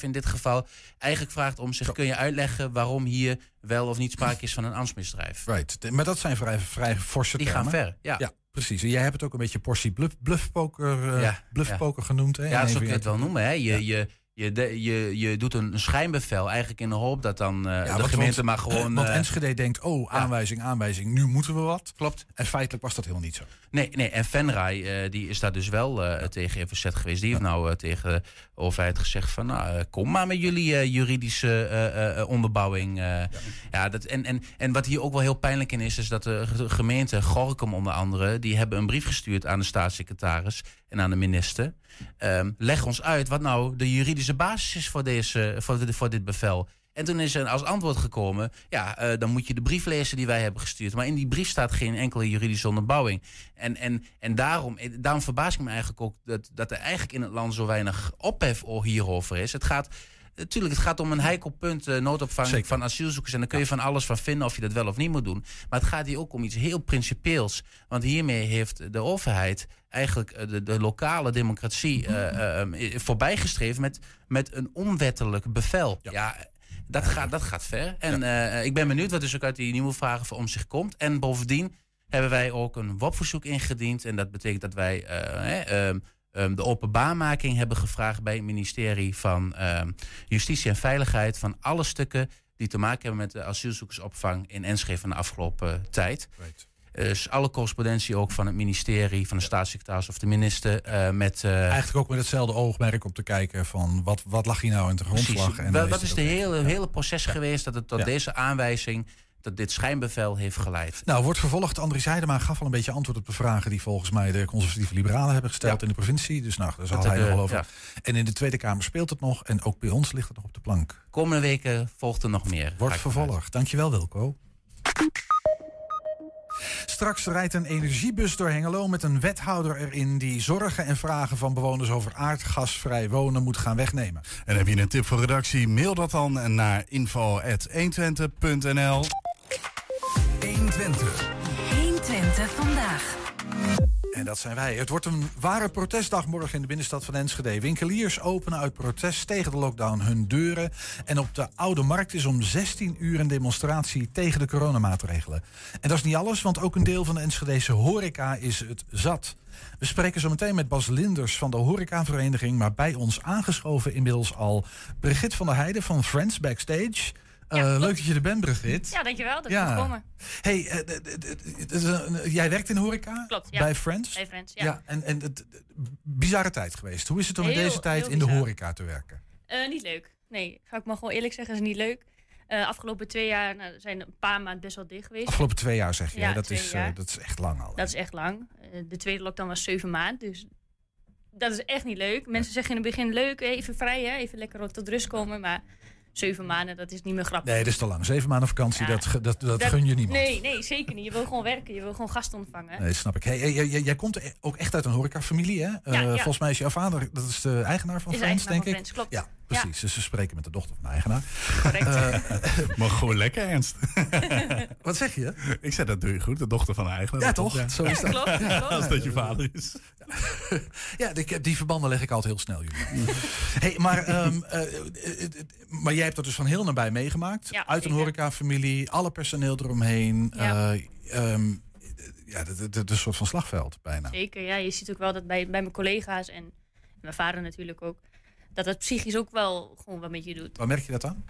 in dit geval, eigenlijk vraagt om zich kun je uitleggen waarom hier wel of niet sprake is van een ambtsmisdrijf. Right, maar dat zijn vrij, vrij forse Die termen. gaan ver, ja. ja. Precies, en jij hebt het ook een beetje portie bluff, bluffpoker, uh, ja, bluffpoker ja. genoemd. Hè? Ja, zo kun je het wel noemen. Hè? Je, je, je, de, je, je doet een schijnbevel eigenlijk in de hoop dat dan uh, ja, de gemeente maar gewoon... Want Enschede denkt, oh, aanwijzing, aanwijzing, nu moeten we wat. Klopt. En feitelijk was dat helemaal niet zo. Nee, nee en Venray, die is daar dus wel tegen verzet geweest. Die heeft nou tegen de overheid gezegd van, nou, kom maar met jullie juridische onderbouwing. Ja. ja. dat, en, en, en wat hier ook wel heel pijnlijk in is, is dat de gemeente Gorkum onder andere, die hebben een brief gestuurd aan de staatssecretaris en aan de minister. Um, leg ons uit wat nou de juridische basis is voor, deze, voor, voor dit bevel. En toen is er als antwoord gekomen: ja, uh, dan moet je de brief lezen die wij hebben gestuurd. Maar in die brief staat geen enkele juridische onderbouwing. En, en, en daarom, daarom verbaas ik me eigenlijk ook dat, dat er eigenlijk in het land zo weinig ophef hierover is. Het gaat. Natuurlijk, het gaat om een heikel punt, uh, noodopvang Zeker. van asielzoekers. En daar kun je van alles van vinden of je dat wel of niet moet doen. Maar het gaat hier ook om iets heel principieels. Want hiermee heeft de overheid eigenlijk de, de lokale democratie uh, uh, voorbijgestreefd met, met een onwettelijk bevel. Ja, ja dat, gaat, dat gaat ver. En ja. ik ben benieuwd wat dus ook uit die nieuwe vragen voor om zich komt. En bovendien hebben wij ook een WOP-verzoek ingediend. En dat betekent dat wij um, um, de openbaarmaking hebben gevraagd bij het ministerie van um, Justitie en Veiligheid van alle stukken die te maken hebben met de asielzoekersopvang in Enschede van de afgelopen tijd. Right. Dus alle correspondentie ook van het ministerie, van de staatssecretaris of de minister. Uh, met, uh, Eigenlijk ook met hetzelfde oogmerk om te kijken van wat, wat lag hier nou in de grondslag. En wat is, is de hele, hele proces ja. geweest dat het tot ja. deze aanwijzing dat dit schijnbevel heeft geleid. Nou, wordt vervolgd. Andries Heidema gaf al een beetje antwoord op de vragen die volgens mij de conservatieve liberalen hebben gesteld ja. in de provincie. Dus nou, daar zal hij wel over. Ja. En in de Tweede Kamer speelt het nog. En ook bij ons ligt het nog op de plank. Komende weken volgt er nog meer. Wordt vervolgd. Dankjewel, Wilco. Straks rijdt een energiebus door Hengelo met een wethouder erin die zorgen en vragen van bewoners over aardgasvrij wonen moet gaan wegnemen. En heb je een tip voor redactie? Mail dat dan naar info.120.nl. 120. 120 vandaag. En dat zijn wij. Het wordt een ware protestdag morgen in de binnenstad van Enschede. Winkeliers openen uit protest tegen de lockdown hun deuren. En op de Oude Markt is om 16 uur een demonstratie tegen de coronamaatregelen. En dat is niet alles, want ook een deel van de Enschedese horeca is het zat. We spreken zo meteen met Bas Linders van de Horecavereniging. Maar bij ons aangeschoven inmiddels al Brigitte van der Heijden van Friends Backstage. Ja, uh, leuk dat je er bent, Brigitte. Ja, dankjewel dat ja. je komen. Hey, uh, jij werkt in de horeca? Klopt, ja. Bij Friends? Bij Friends, ja. ja en, en het, bizarre tijd geweest. Hoe is het om in deze tijd in de horeca te werken? Uh, niet leuk. Nee, ga ik maar gewoon eerlijk zeggen, is niet leuk. Uh, afgelopen twee jaar nou, zijn een paar maanden best wel dicht geweest. Afgelopen twee jaar zeg je, ja, dat, is, uh, dat is echt lang al. Dat is echt lang. De tweede lockdown was zeven maanden, dus dat is echt niet leuk. Mensen zeggen in het begin leuk, even vrij, hè, even lekker tot rust komen, maar zeven maanden, dat is niet meer grappig. Nee, dat is te lang. Zeven maanden vakantie, ja. dat, dat, dat, dat, gun je niet. Nee, nee, zeker niet. Je wil gewoon werken. Je wil gewoon gasten ontvangen. Nee, snap ik. Hey, jij, jij, jij komt ook echt uit een horecafamilie, hè? Ja, uh, ja. Volgens mij is jouw vader, dat is de eigenaar van is Friends, denk van Friends, ik. klopt. Ja, precies. Dus ze spreken met de dochter van de eigenaar. Correct. Uh, maar gewoon lekker ernst. Wat zeg je? Ik zei dat doe je goed, de dochter van de eigenaar. Ja, toch? Zo is dat. Klopt, klopt. Als dat je vader is. ja, die, die, verbanden leg ik altijd heel snel, jullie. hey, maar, um, uh, maar jij hebt dat dus van heel nabij meegemaakt. Ja, Uit een horecafamilie, alle personeel eromheen. Ja. Uh, um, ja, het is een soort van slagveld bijna. Zeker, ja. Je ziet ook wel dat bij, bij mijn collega's en mijn vader natuurlijk ook... dat het psychisch ook wel gewoon wat met je doet. Waar merk je dat aan?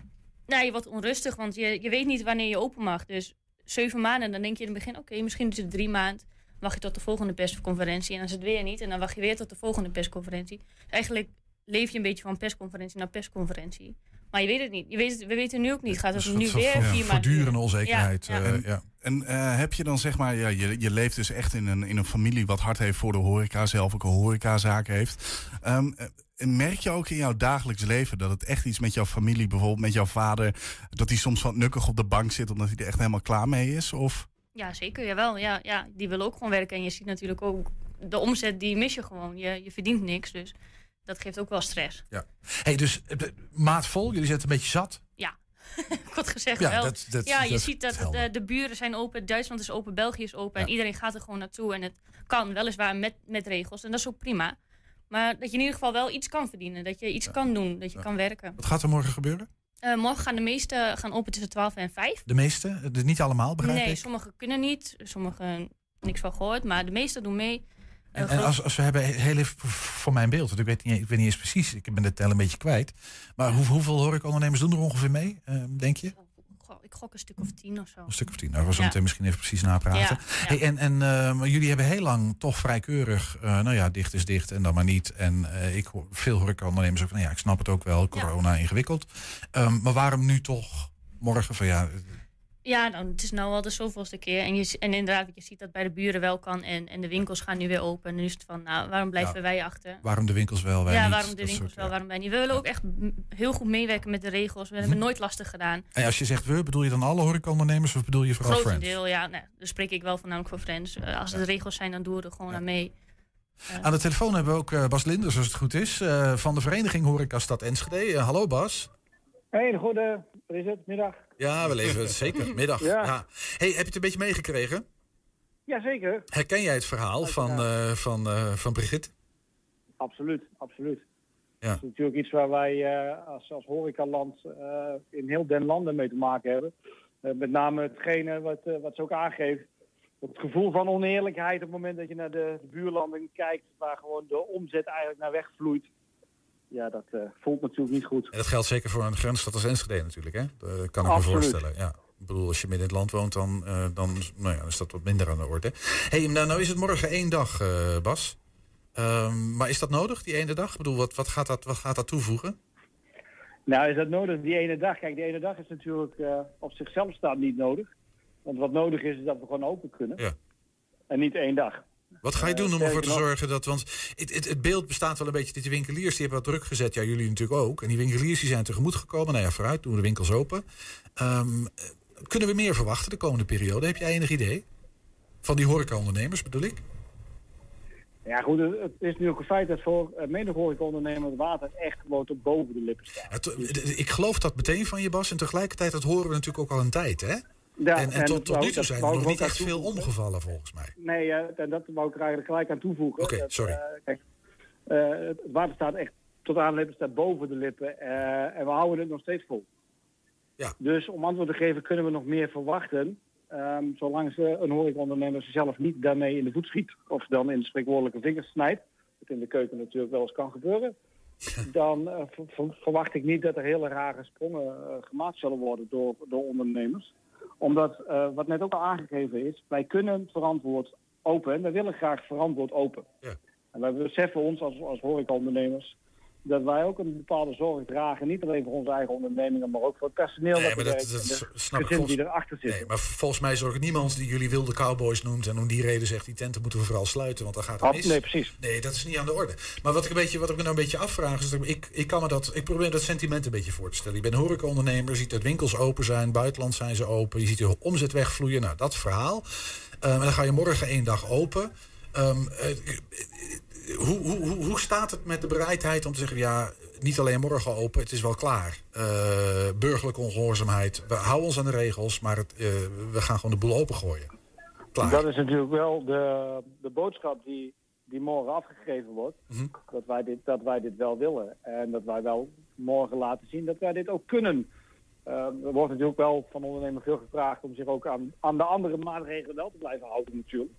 Nou, je wordt onrustig, want je, je weet niet wanneer je open mag. Dus zeven maanden, dan denk je in het begin... oké, misschien is het drie maanden. Wacht je tot de volgende persconferentie. En dan is het weer niet. En dan wacht je weer tot de volgende persconferentie. Dus eigenlijk leef je een beetje van persconferentie naar persconferentie. Maar je weet het niet. Je weet het, we weten nu ook niet. Gaat het Dus nu dat- weer ja, vier? Voortdurende duren? onzekerheid. Ja, ja. eh, En, ja. en eh, heb je dan zeg maar, ja, je, je leeft dus echt in een, in een familie wat hard heeft voor de horeca, zelf ook een horecazaak heeft. En merk je ook in jouw dagelijks leven dat het echt iets met jouw familie, bijvoorbeeld met jouw vader, dat hij soms wat nukkig op de bank zit omdat hij er echt helemaal klaar mee is? Of? Ja, zeker. Jawel. Ja, ja, die willen ook gewoon werken. En je ziet natuurlijk ook de omzet, die mis je gewoon. Je, je verdient niks, dus dat geeft ook wel stress. Ja. Hey, dus eh, maatvol, jullie zitten een beetje zat. Ja, kort gezegd Ja, wel. dat- dat- ja, je dat ziet dat de, de buren zijn open, Duitsland is open, België is open. En iedereen gaat er gewoon naartoe. En het kan, weliswaar met, met regels. En dat is ook prima. Maar dat je in ieder geval wel iets kan verdienen. Dat je iets kan doen, dat je kan werken. Wat gaat er morgen gebeuren? Eh, morgen gaan de meeste gaan open tussen 12 en 5. De meeste? Dus niet allemaal, begrijp nee, ik? sommigen kunnen niet. Sommigen niks van gehoord. Maar de meeste doen mee. En, en als, als we hebben heel even voor- mijn beeld, want ik weet niet, ik weet niet eens precies, ik ben de tel een beetje kwijt. Maar hoe, hoeveel horecaondernemers doen er ongeveer mee, eh, denk je? Ik gok een stuk of tien of zo. Een stuk of tien. Nou, we zullen Ja. meteen misschien even precies napraten. Ja, ja. Hey, en en eh, maar jullie hebben heel lang toch vrij keurig, eh, nou ja, dicht is dicht en dan maar niet. En eh, ik hoor veel horecaondernemers ook van, nou ja, ik snap het ook wel, corona ingewikkeld. Ehm, maar waarom nu toch morgen van ja, Ja, nou, het is nou al de zoveelste keer. En, je, en inderdaad, je ziet dat bij de buren wel kan. En, en de winkels gaan nu weer open. En nu is het van, nou, waarom blijven Ja. wij achter? waarom de winkels wel, wij ja, niet? waarom de winkels soort, wel, waarom wij niet? We willen ook echt heel goed meewerken met de regels. We hebben het nooit lastig gedaan. En als je zegt we, bedoel je dan alle horecaondernemers of bedoel je vooral Friends? deel, ja. Nou, daar spreek ik wel voornamelijk voor Friends. Eh, als het regels zijn, dan doen we er gewoon aan mee. Eh, Aan de telefoon hebben we ook eh, Bas Linders, als het goed is, van de vereniging Horeca Stad Enschede. Hallo Bas. Hey, goede, wat is het? Middag. Ja, we leven zeker. Middag. Ja. Ja. Hey, heb je het een beetje meegekregen? Jazeker, Herken jij het verhaal van, eh, van, eh, van Brigitte? absoluut, absoluut. Ja. Dat is natuurlijk iets waar wij eh, als, als horecaland in heel den landen mee te maken hebben. Met name hetgene wat, wat ze ook aangeeft. Het gevoel van oneerlijkheid op het moment dat je naar de, de buurlanden kijkt, waar gewoon de omzet eigenlijk naar wegvloeit. Ja, dat eh, voelt natuurlijk niet goed. En dat geldt zeker voor een grensstad als Enschede natuurlijk, hè? Dat kan ik Absoluut. me voorstellen. Ja. Ik bedoel, als je midden in het land woont, dan, eh, dan, nou ja, is dat wat minder aan de orde. hey, nou, nou is het morgen één dag, eh, Bas. Ehm, maar is dat nodig, die ene dag? Ik bedoel, wat, wat, gaat, dat, wat gaat dat toevoegen? Nou, is dat nodig, die ene dag? Kijk, die ene dag is natuurlijk eh, op zichzelf staand niet nodig. Want wat nodig is, is dat we gewoon open kunnen. Ja. En niet één dag. Wat ga je Eh, doen om ervoor te zorgen dat... Want het, het, het beeld bestaat wel een beetje... dat Die winkeliers die hebben wat druk gezet. Ja, jullie natuurlijk ook. En die winkeliers die zijn tegemoet gekomen. Nou ja, vooruit, doen we de winkels open. Ehm, eh, kunnen we meer verwachten de komende periode? Heb jij enig idee? Van die horecaondernemers bedoel ik? Ja goed, het is nu ook een feit dat voor uh, menig horecaondernemer het water echt gewoon tot boven de lippen staat. Ik geloof dat meteen van je, Bas. En tegelijkertijd, dat horen we natuurlijk ook al een tijd, hè? Ja, en, en en tot, nu toe zijn er nog niet echt veel omgevallen, volgens mij. Nee, en dat wou ik er eigenlijk gelijk aan toevoegen. Oké, sorry. eh, kijk, eh, het water staat echt tot aan de lippen, staat boven de lippen. eh, en we houden het nog steeds vol. Ja. Dus om antwoord te geven kunnen we nog meer verwachten. ehm, zolang ze een horecaondernemer zichzelf niet daarmee in de voet schiet. Of dan in de spreekwoordelijke vingers snijdt. Wat in de keuken natuurlijk wel eens kan gebeuren. dan ver- ver- verwacht ik niet dat er hele rare sprongen gemaakt zullen worden door, door ondernemers. Omdat, eh, wat net ook al aangegeven is, wij kunnen verantwoord open en wij willen graag verantwoord open. Ja. En wij beseffen ons als, als horecaondernemers dat wij ook een bepaalde zorg dragen. Niet alleen voor onze eigen ondernemingen, maar ook voor het personeel Nee, dat, dat, dat en de snap ik die erachter zitten. nee, maar volgens mij zorgt niemand die jullie wilde cowboys noemt... en om die reden zegt, die tenten moeten we vooral sluiten, want dan gaat het mis. nee, precies. Nee, dat is niet aan de orde. Maar wat ik, een beetje, wat ik me nou een beetje afvraag is... dat ik, ik, kan me dat, ik probeer dat sentiment een beetje voor te stellen. Je bent horecaondernemer, je ziet dat winkels open zijn... buitenland zijn ze open, je ziet de omzet wegvloeien. Nou, dat verhaal. Ehm, en dan ga je morgen één dag open... Ehm, eh, eh, hoe, hoe, hoe, hoe staat het met de bereidheid om te zeggen... ja, niet alleen morgen open, het is wel klaar. Eh, burgerlijke ongehoorzaamheid. We houden ons aan de regels, maar het, eh, we gaan gewoon de boel opengooien. Klaar. Dat is natuurlijk wel de, de boodschap die, die morgen afgegeven wordt. Mhm. dat, wij dit, dat wij dit wel willen. En dat wij wel morgen laten zien dat wij dit ook kunnen. Eh, er wordt natuurlijk wel van ondernemers veel gevraagd om zich ook aan, aan de andere maatregelen wel te blijven houden natuurlijk.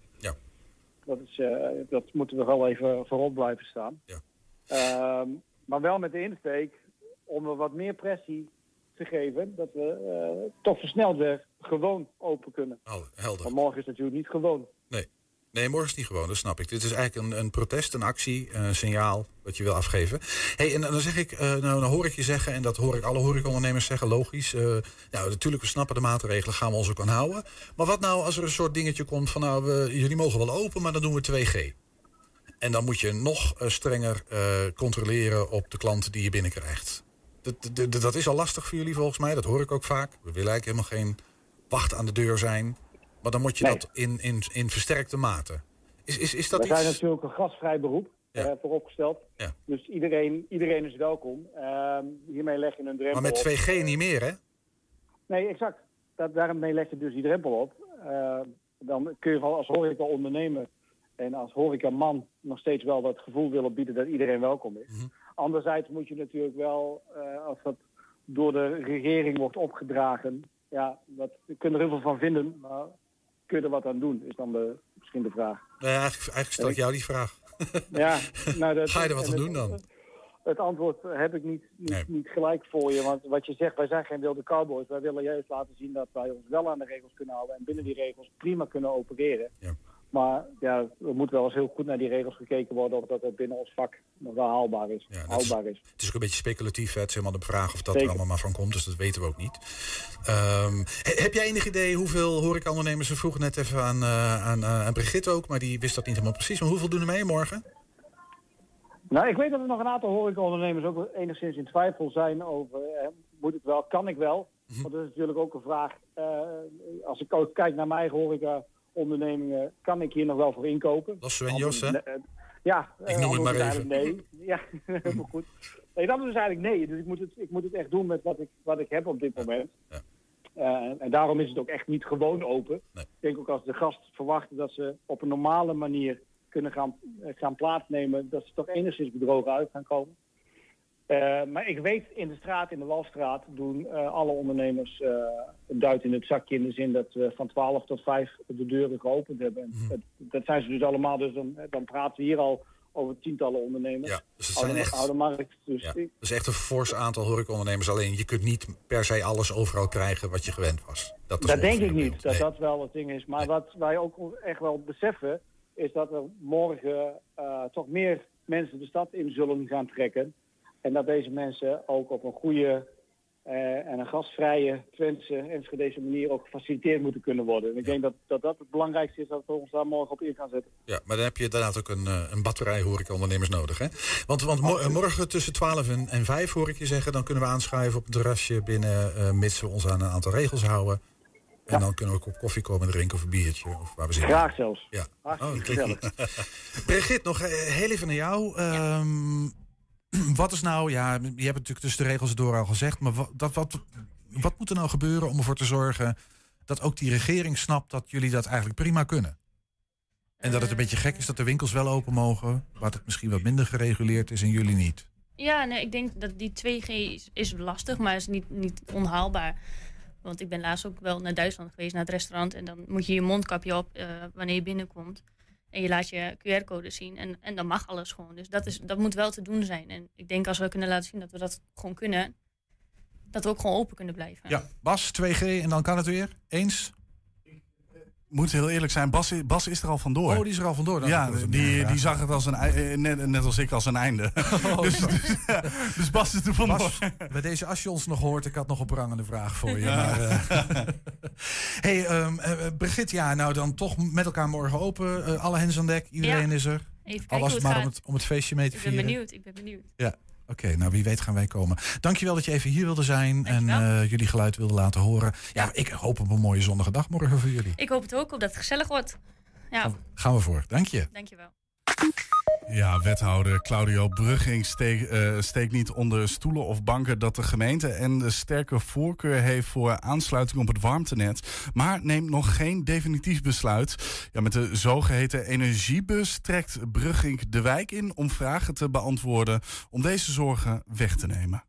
Dat, is, eh, dat moeten we wel even voorop blijven staan. Ja. Ehm, maar wel met de insteek om er wat meer pressie te geven. Dat we eh, toch versneld weer gewoon open kunnen. helder. Want morgen is natuurlijk niet gewoon. Nee. Nee, morgen is niet gewoon, dat snap ik. Dit is eigenlijk een, een protest, een actie, een signaal wat je wil afgeven. hey, en dan zeg ik, eh, nou, dan hoor ik je zeggen, en dat hoor ik alle horecaondernemers zeggen, logisch. eh, nou, natuurlijk, we snappen de maatregelen, gaan we ons ook aan houden. Maar wat nou als er een soort dingetje komt van, nou, we, jullie mogen wel open, maar dan doen we 2G. En dan moet je nog eh, strenger controleren op de klanten die je binnenkrijgt. Dat, dat, dat is al lastig voor jullie volgens mij, dat hoor ik ook vaak. We willen eigenlijk helemaal geen wacht aan de deur zijn. Maar dan moet je Nee. dat in, in, in versterkte mate. Is, is, is dat we iets... zijn natuurlijk een gastvrij beroep eh, vooropgesteld. Ja. Dus iedereen, iedereen is welkom. Ehm, hiermee leg je een drempel Maar met op. 2G niet meer, hè? Nee, exact. Dat, daarmee leg je dus die drempel op. Eh, dan kun je wel als horeca ondernemer en als horecaman nog steeds wel dat gevoel willen bieden dat iedereen welkom is. Mhm. Anderzijds moet je natuurlijk wel, eh, als dat door de regering wordt opgedragen, ja, dat, we kunnen er heel veel van vinden, maar kun je er wat aan doen, is dan de, misschien de vraag. Nou ja, eigenlijk, eigenlijk stel ik jou die vraag. Ja, nou, dat, Ga je er wat aan doen dan? Het antwoord heb ik niet, niet, niet gelijk voor je. Want wat je zegt, wij zijn geen wilde cowboys. Wij willen juist laten zien dat wij ons wel aan de regels kunnen houden. En binnen die regels prima kunnen opereren. Maar ja, er moet wel eens heel goed naar die regels gekeken worden. Of dat het binnen ons vak nog wel haalbaar is. houdbaar is. Het is ook een beetje speculatief. Hè? Het is helemaal de vraag of dat Zeker. er allemaal maar van komt. Dus dat weten we ook niet. Ehm, he- heb jij enig idee hoeveel horecaondernemers... We vroegen net even aan, eh, aan, eh, aan Brigitte ook, maar die wist dat niet helemaal precies. Maar hoeveel doen er mee morgen? Nou, ik weet dat er nog een aantal horecaondernemers ook enigszins in twijfel zijn over... eh, moet ik wel, kan ik wel? Want dat is natuurlijk ook een vraag. als ik ook kijk naar mijn eigen horecaondernemingen... kan ik hier nog wel voor inkopen? Dat is Sven Jos, hè? Eh, Ja, Ik noem het maar antwoord is even. eigenlijk Nee. Ja, helemaal goed. Nee, dat is eigenlijk nee. Dus ik moet het, ik moet het echt doen met wat ik, wat ik heb op dit moment. Eh, en daarom is het ook echt niet gewoon open. Ik denk ook als de gast verwachten dat ze op een normale manier kunnen gaan, eh, gaan plaatsnemen, dat ze toch enigszins bedrogen uit gaan komen. Eh, maar ik weet in de straat, in de Walstraat, doen eh, alle ondernemers eh een duit in het zakje in de zin dat we van 12 tot 5 de deuren geopend hebben. En Mhm. dat, dat zijn ze dus allemaal, dus dan, dan praten we hier al over tientallen ondernemers. Ja, dus het zijn oude, echt- oude markt. Dus Ja. ik- Dat is echt een fors aantal horecaondernemers. Alleen je kunt niet per se alles overal krijgen wat je gewend was. Dat, Dat denk ik niet, dat Nee. dat wel het ding is. Maar wat wij ook echt wel beseffen, is dat er morgen toch meer mensen de stad in zullen gaan trekken. En dat deze mensen ook op een goede eh, en een gastvrije Twentse, Enschedese manier ook gefaciliteerd moeten kunnen worden. En ik denk dat, dat dat het belangrijkste is dat we ons daar morgen op in gaan zetten. Ja, maar dan heb je inderdaad ook een, eh, een batterij horecaondernemers nodig. Hè? Want, want mo- morgen tussen 12 en, en 5 hoor ik je zeggen... dan kunnen we aanschuiven op het terrasje binnen... eh, mits we ons aan een aantal regels houden. En dan kunnen we ook op koffie komen drinken of een biertje. Of waar we zitten. Graag zelfs. Ja. Hartstikke Oh. Brigitte, nog heel even naar jou. Ehm, wat is nou, ja, je hebt het natuurlijk tussen de regels door al gezegd, maar wat, dat, wat, wat moet er nou gebeuren om ervoor te zorgen dat ook die regering snapt dat jullie dat eigenlijk prima kunnen? En dat het een beetje gek is dat de winkels wel open mogen, waar het misschien wat minder gereguleerd is en jullie niet. Ja, nee, ik denk dat die 2G is, is lastig, maar is niet, niet onhaalbaar. Want ik ben laatst ook wel naar Duitsland geweest, naar het restaurant. En dan moet je je mondkapje op eh, wanneer je binnenkomt. En je laat je QR-code zien. En, en dan mag alles gewoon. Dus dat, is, dat moet wel te doen zijn. En ik denk als we kunnen laten zien dat we dat gewoon kunnen, dat we ook gewoon open kunnen blijven. Ja, Bas, 2G en dan kan het weer. Eens? Moet heel eerlijk zijn, Bas, Bas is er al vandoor. Oh, die is er al vandoor. Dan Ja, ik die, die zag het als een, eh, net, net als ik als een einde. dus, dus, ja, dus Bas is er vandoor. Bas, bij deze, als je ons nog hoort, ik had nog een prangende vraag voor je. Ja. Maar, eh, hey, ehm eh, Brigitte, ja, nou dan toch met elkaar morgen open. Alle hens aan dek, iedereen Ja. is er. Even Al kijken was hoe het het maar om het, om het feestje mee te Ik ben vieren. benieuwd, ik ben benieuwd. Ja, oké. nou, wie weet gaan wij komen. Dankjewel dat je even hier wilde zijn en eh, jullie geluid wilde laten horen. Ja, ik hoop op een mooie zonnige dag morgen voor jullie. Ik hoop het ook, op dat het gezellig wordt. Ja, Gaan we voor. Dank je. dankjewel. Ja, wethouder Claudio Brugging steekt eh, steekt niet onder stoelen of banken dat de gemeente en de sterke voorkeur heeft voor aansluiting op het warmtenet, maar neemt nog geen definitief besluit. Ja, met de zogeheten energiebus trekt Brugging de wijk in om vragen te beantwoorden om deze zorgen weg te nemen.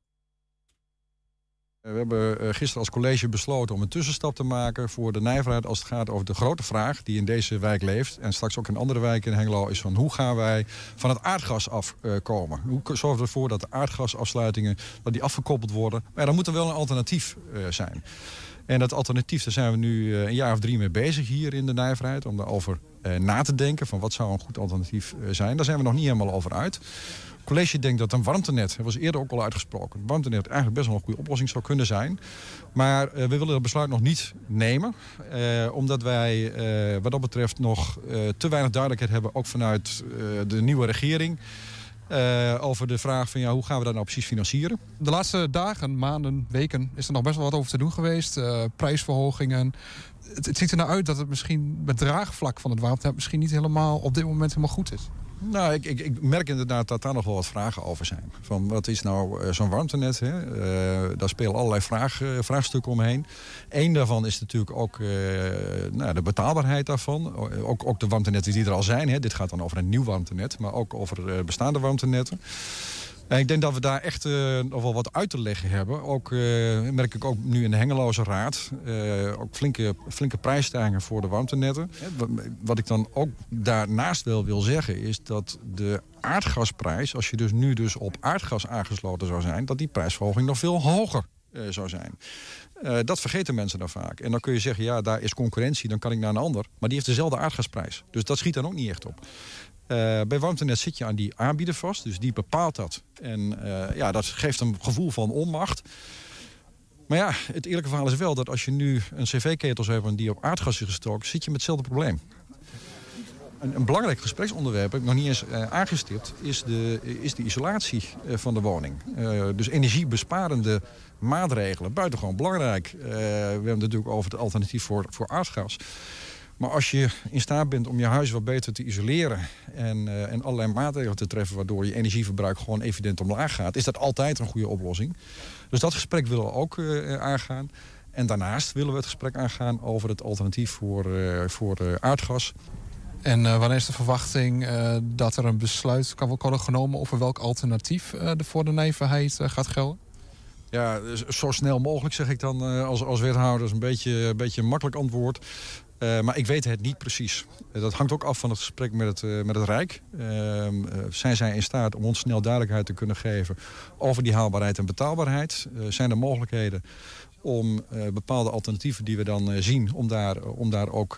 We hebben eh, gisteren als college besloten om een tussenstap te maken voor de nijverheid als het gaat over de grote vraag die in deze wijk leeft. En straks ook in andere wijken in Hengelo is van hoe gaan wij van het aardgas afkomen? hoe zorgen we ervoor dat de aardgasafsluitingen dat die afgekoppeld worden? Maar dan moet er wel een alternatief eh, zijn. En dat alternatief, daar zijn we nu eh, een jaar of drie mee bezig hier in de nijverheid. Om daarover na te denken van wat zou een goed alternatief zijn. Daar zijn we nog niet helemaal over uit college denkt dat een warmtenet, dat was eerder ook al uitgesproken, warmtenet eigenlijk best wel een goede oplossing zou kunnen zijn. Maar uh, we willen dat besluit nog niet nemen, omdat wij wat dat betreft nog te weinig duidelijkheid hebben, ook vanuit de nieuwe regering. over de vraag van ja, hoe gaan we dat nou precies financieren? De laatste dagen, maanden, weken is er nog best wel wat over te doen geweest. prijsverhogingen. Het, het ziet er nou uit dat het misschien met draagvlak van het warmtenet misschien niet helemaal op dit moment helemaal goed is. Nou, ik, ik, ik, merk inderdaad dat daar nog wel wat vragen over zijn. Van wat is nou uh, zo'n warmtenet? Hè? Uh, daar spelen allerlei vraag, uh, vraagstukken omheen. Eén daarvan is natuurlijk ook nou, de betaalbaarheid daarvan. Ook, ook de warmtenetten die er al zijn. Hè? Dit gaat dan over een nieuw warmtenet, maar ook over bestaande warmtenetten. En ik denk dat we daar echt uh, nog wel wat uit te leggen hebben. Ook uh, merk ik ook nu in de Hengeloze Raad. Uh, ook flinke, flinke prijsstijgingen voor de warmtenetten. Wat ik dan ook daarnaast wel wil zeggen is dat de aardgasprijs... als je dus nu dus op aardgas aangesloten zou zijn... dat die prijsverhoging nog veel hoger zou zijn. Dat vergeten mensen dan vaak. En dan kun je zeggen, ja, daar is concurrentie, dan kan ik naar een ander. Maar die heeft dezelfde aardgasprijs. Dus dat schiet dan ook niet echt op. Uh, bij warmtenet zit je aan die aanbieder vast, dus die bepaalt dat. En uh, ja, dat geeft een gevoel van onmacht. Maar ja, het eerlijke verhaal is wel dat als je nu een cv-ketel zou hebben die op aardgas is gestoken, zit je met hetzelfde probleem. Een, een belangrijk gespreksonderwerp, heb ik nog niet eens uh, aangestipt, is de, is de isolatie van de woning. dus energiebesparende maatregelen, buitengewoon belangrijk. we hebben het natuurlijk over het alternatief voor, voor aardgas. Maar als je in staat bent om je huis wat beter te isoleren... en, uh, en allerlei maatregelen te treffen... waardoor je energieverbruik gewoon evident omlaag gaat... is dat altijd een goede oplossing. Dus dat gesprek willen we ook uh, aangaan. En daarnaast willen we het gesprek aangaan over het alternatief voor, uh, voor aardgas. En wanneer is de verwachting dat er een besluit kan worden genomen... over welk alternatief er voor de nijverheid gaat gelden? Ja, zo snel mogelijk zeg ik dan als, als wethouder. Dat is een beetje, een beetje een makkelijk antwoord. Uh, maar ik weet het niet precies. Uh, dat hangt ook af van het gesprek met het, uh, met het Rijk. Ehm, zijn zij in staat om ons snel duidelijkheid te kunnen geven... over die haalbaarheid en betaalbaarheid? zijn er mogelijkheden om bepaalde alternatieven die we dan zien... om daar, om daar ook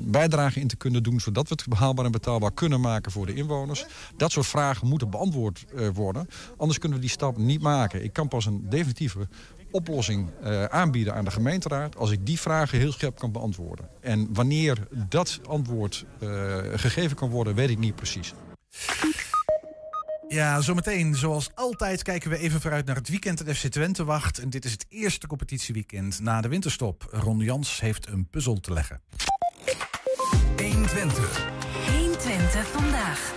bijdrage in te kunnen doen... zodat we het behaalbaar en betaalbaar kunnen maken voor de inwoners? Dat soort vragen moeten beantwoord worden. Anders kunnen we die stap niet maken. Ik kan pas een definitieve oplossing uh, aanbieden aan de gemeenteraad... als ik die vragen heel scherp kan beantwoorden. En wanneer dat antwoord uh, gegeven kan worden, weet ik niet precies. Ja, zometeen. Zoals altijd kijken we even vooruit naar het weekend dat FC Twente wacht. En dit is het eerste competitieweekend na de winterstop. Ron Jans heeft een puzzel te leggen. 120. 120 vandaag.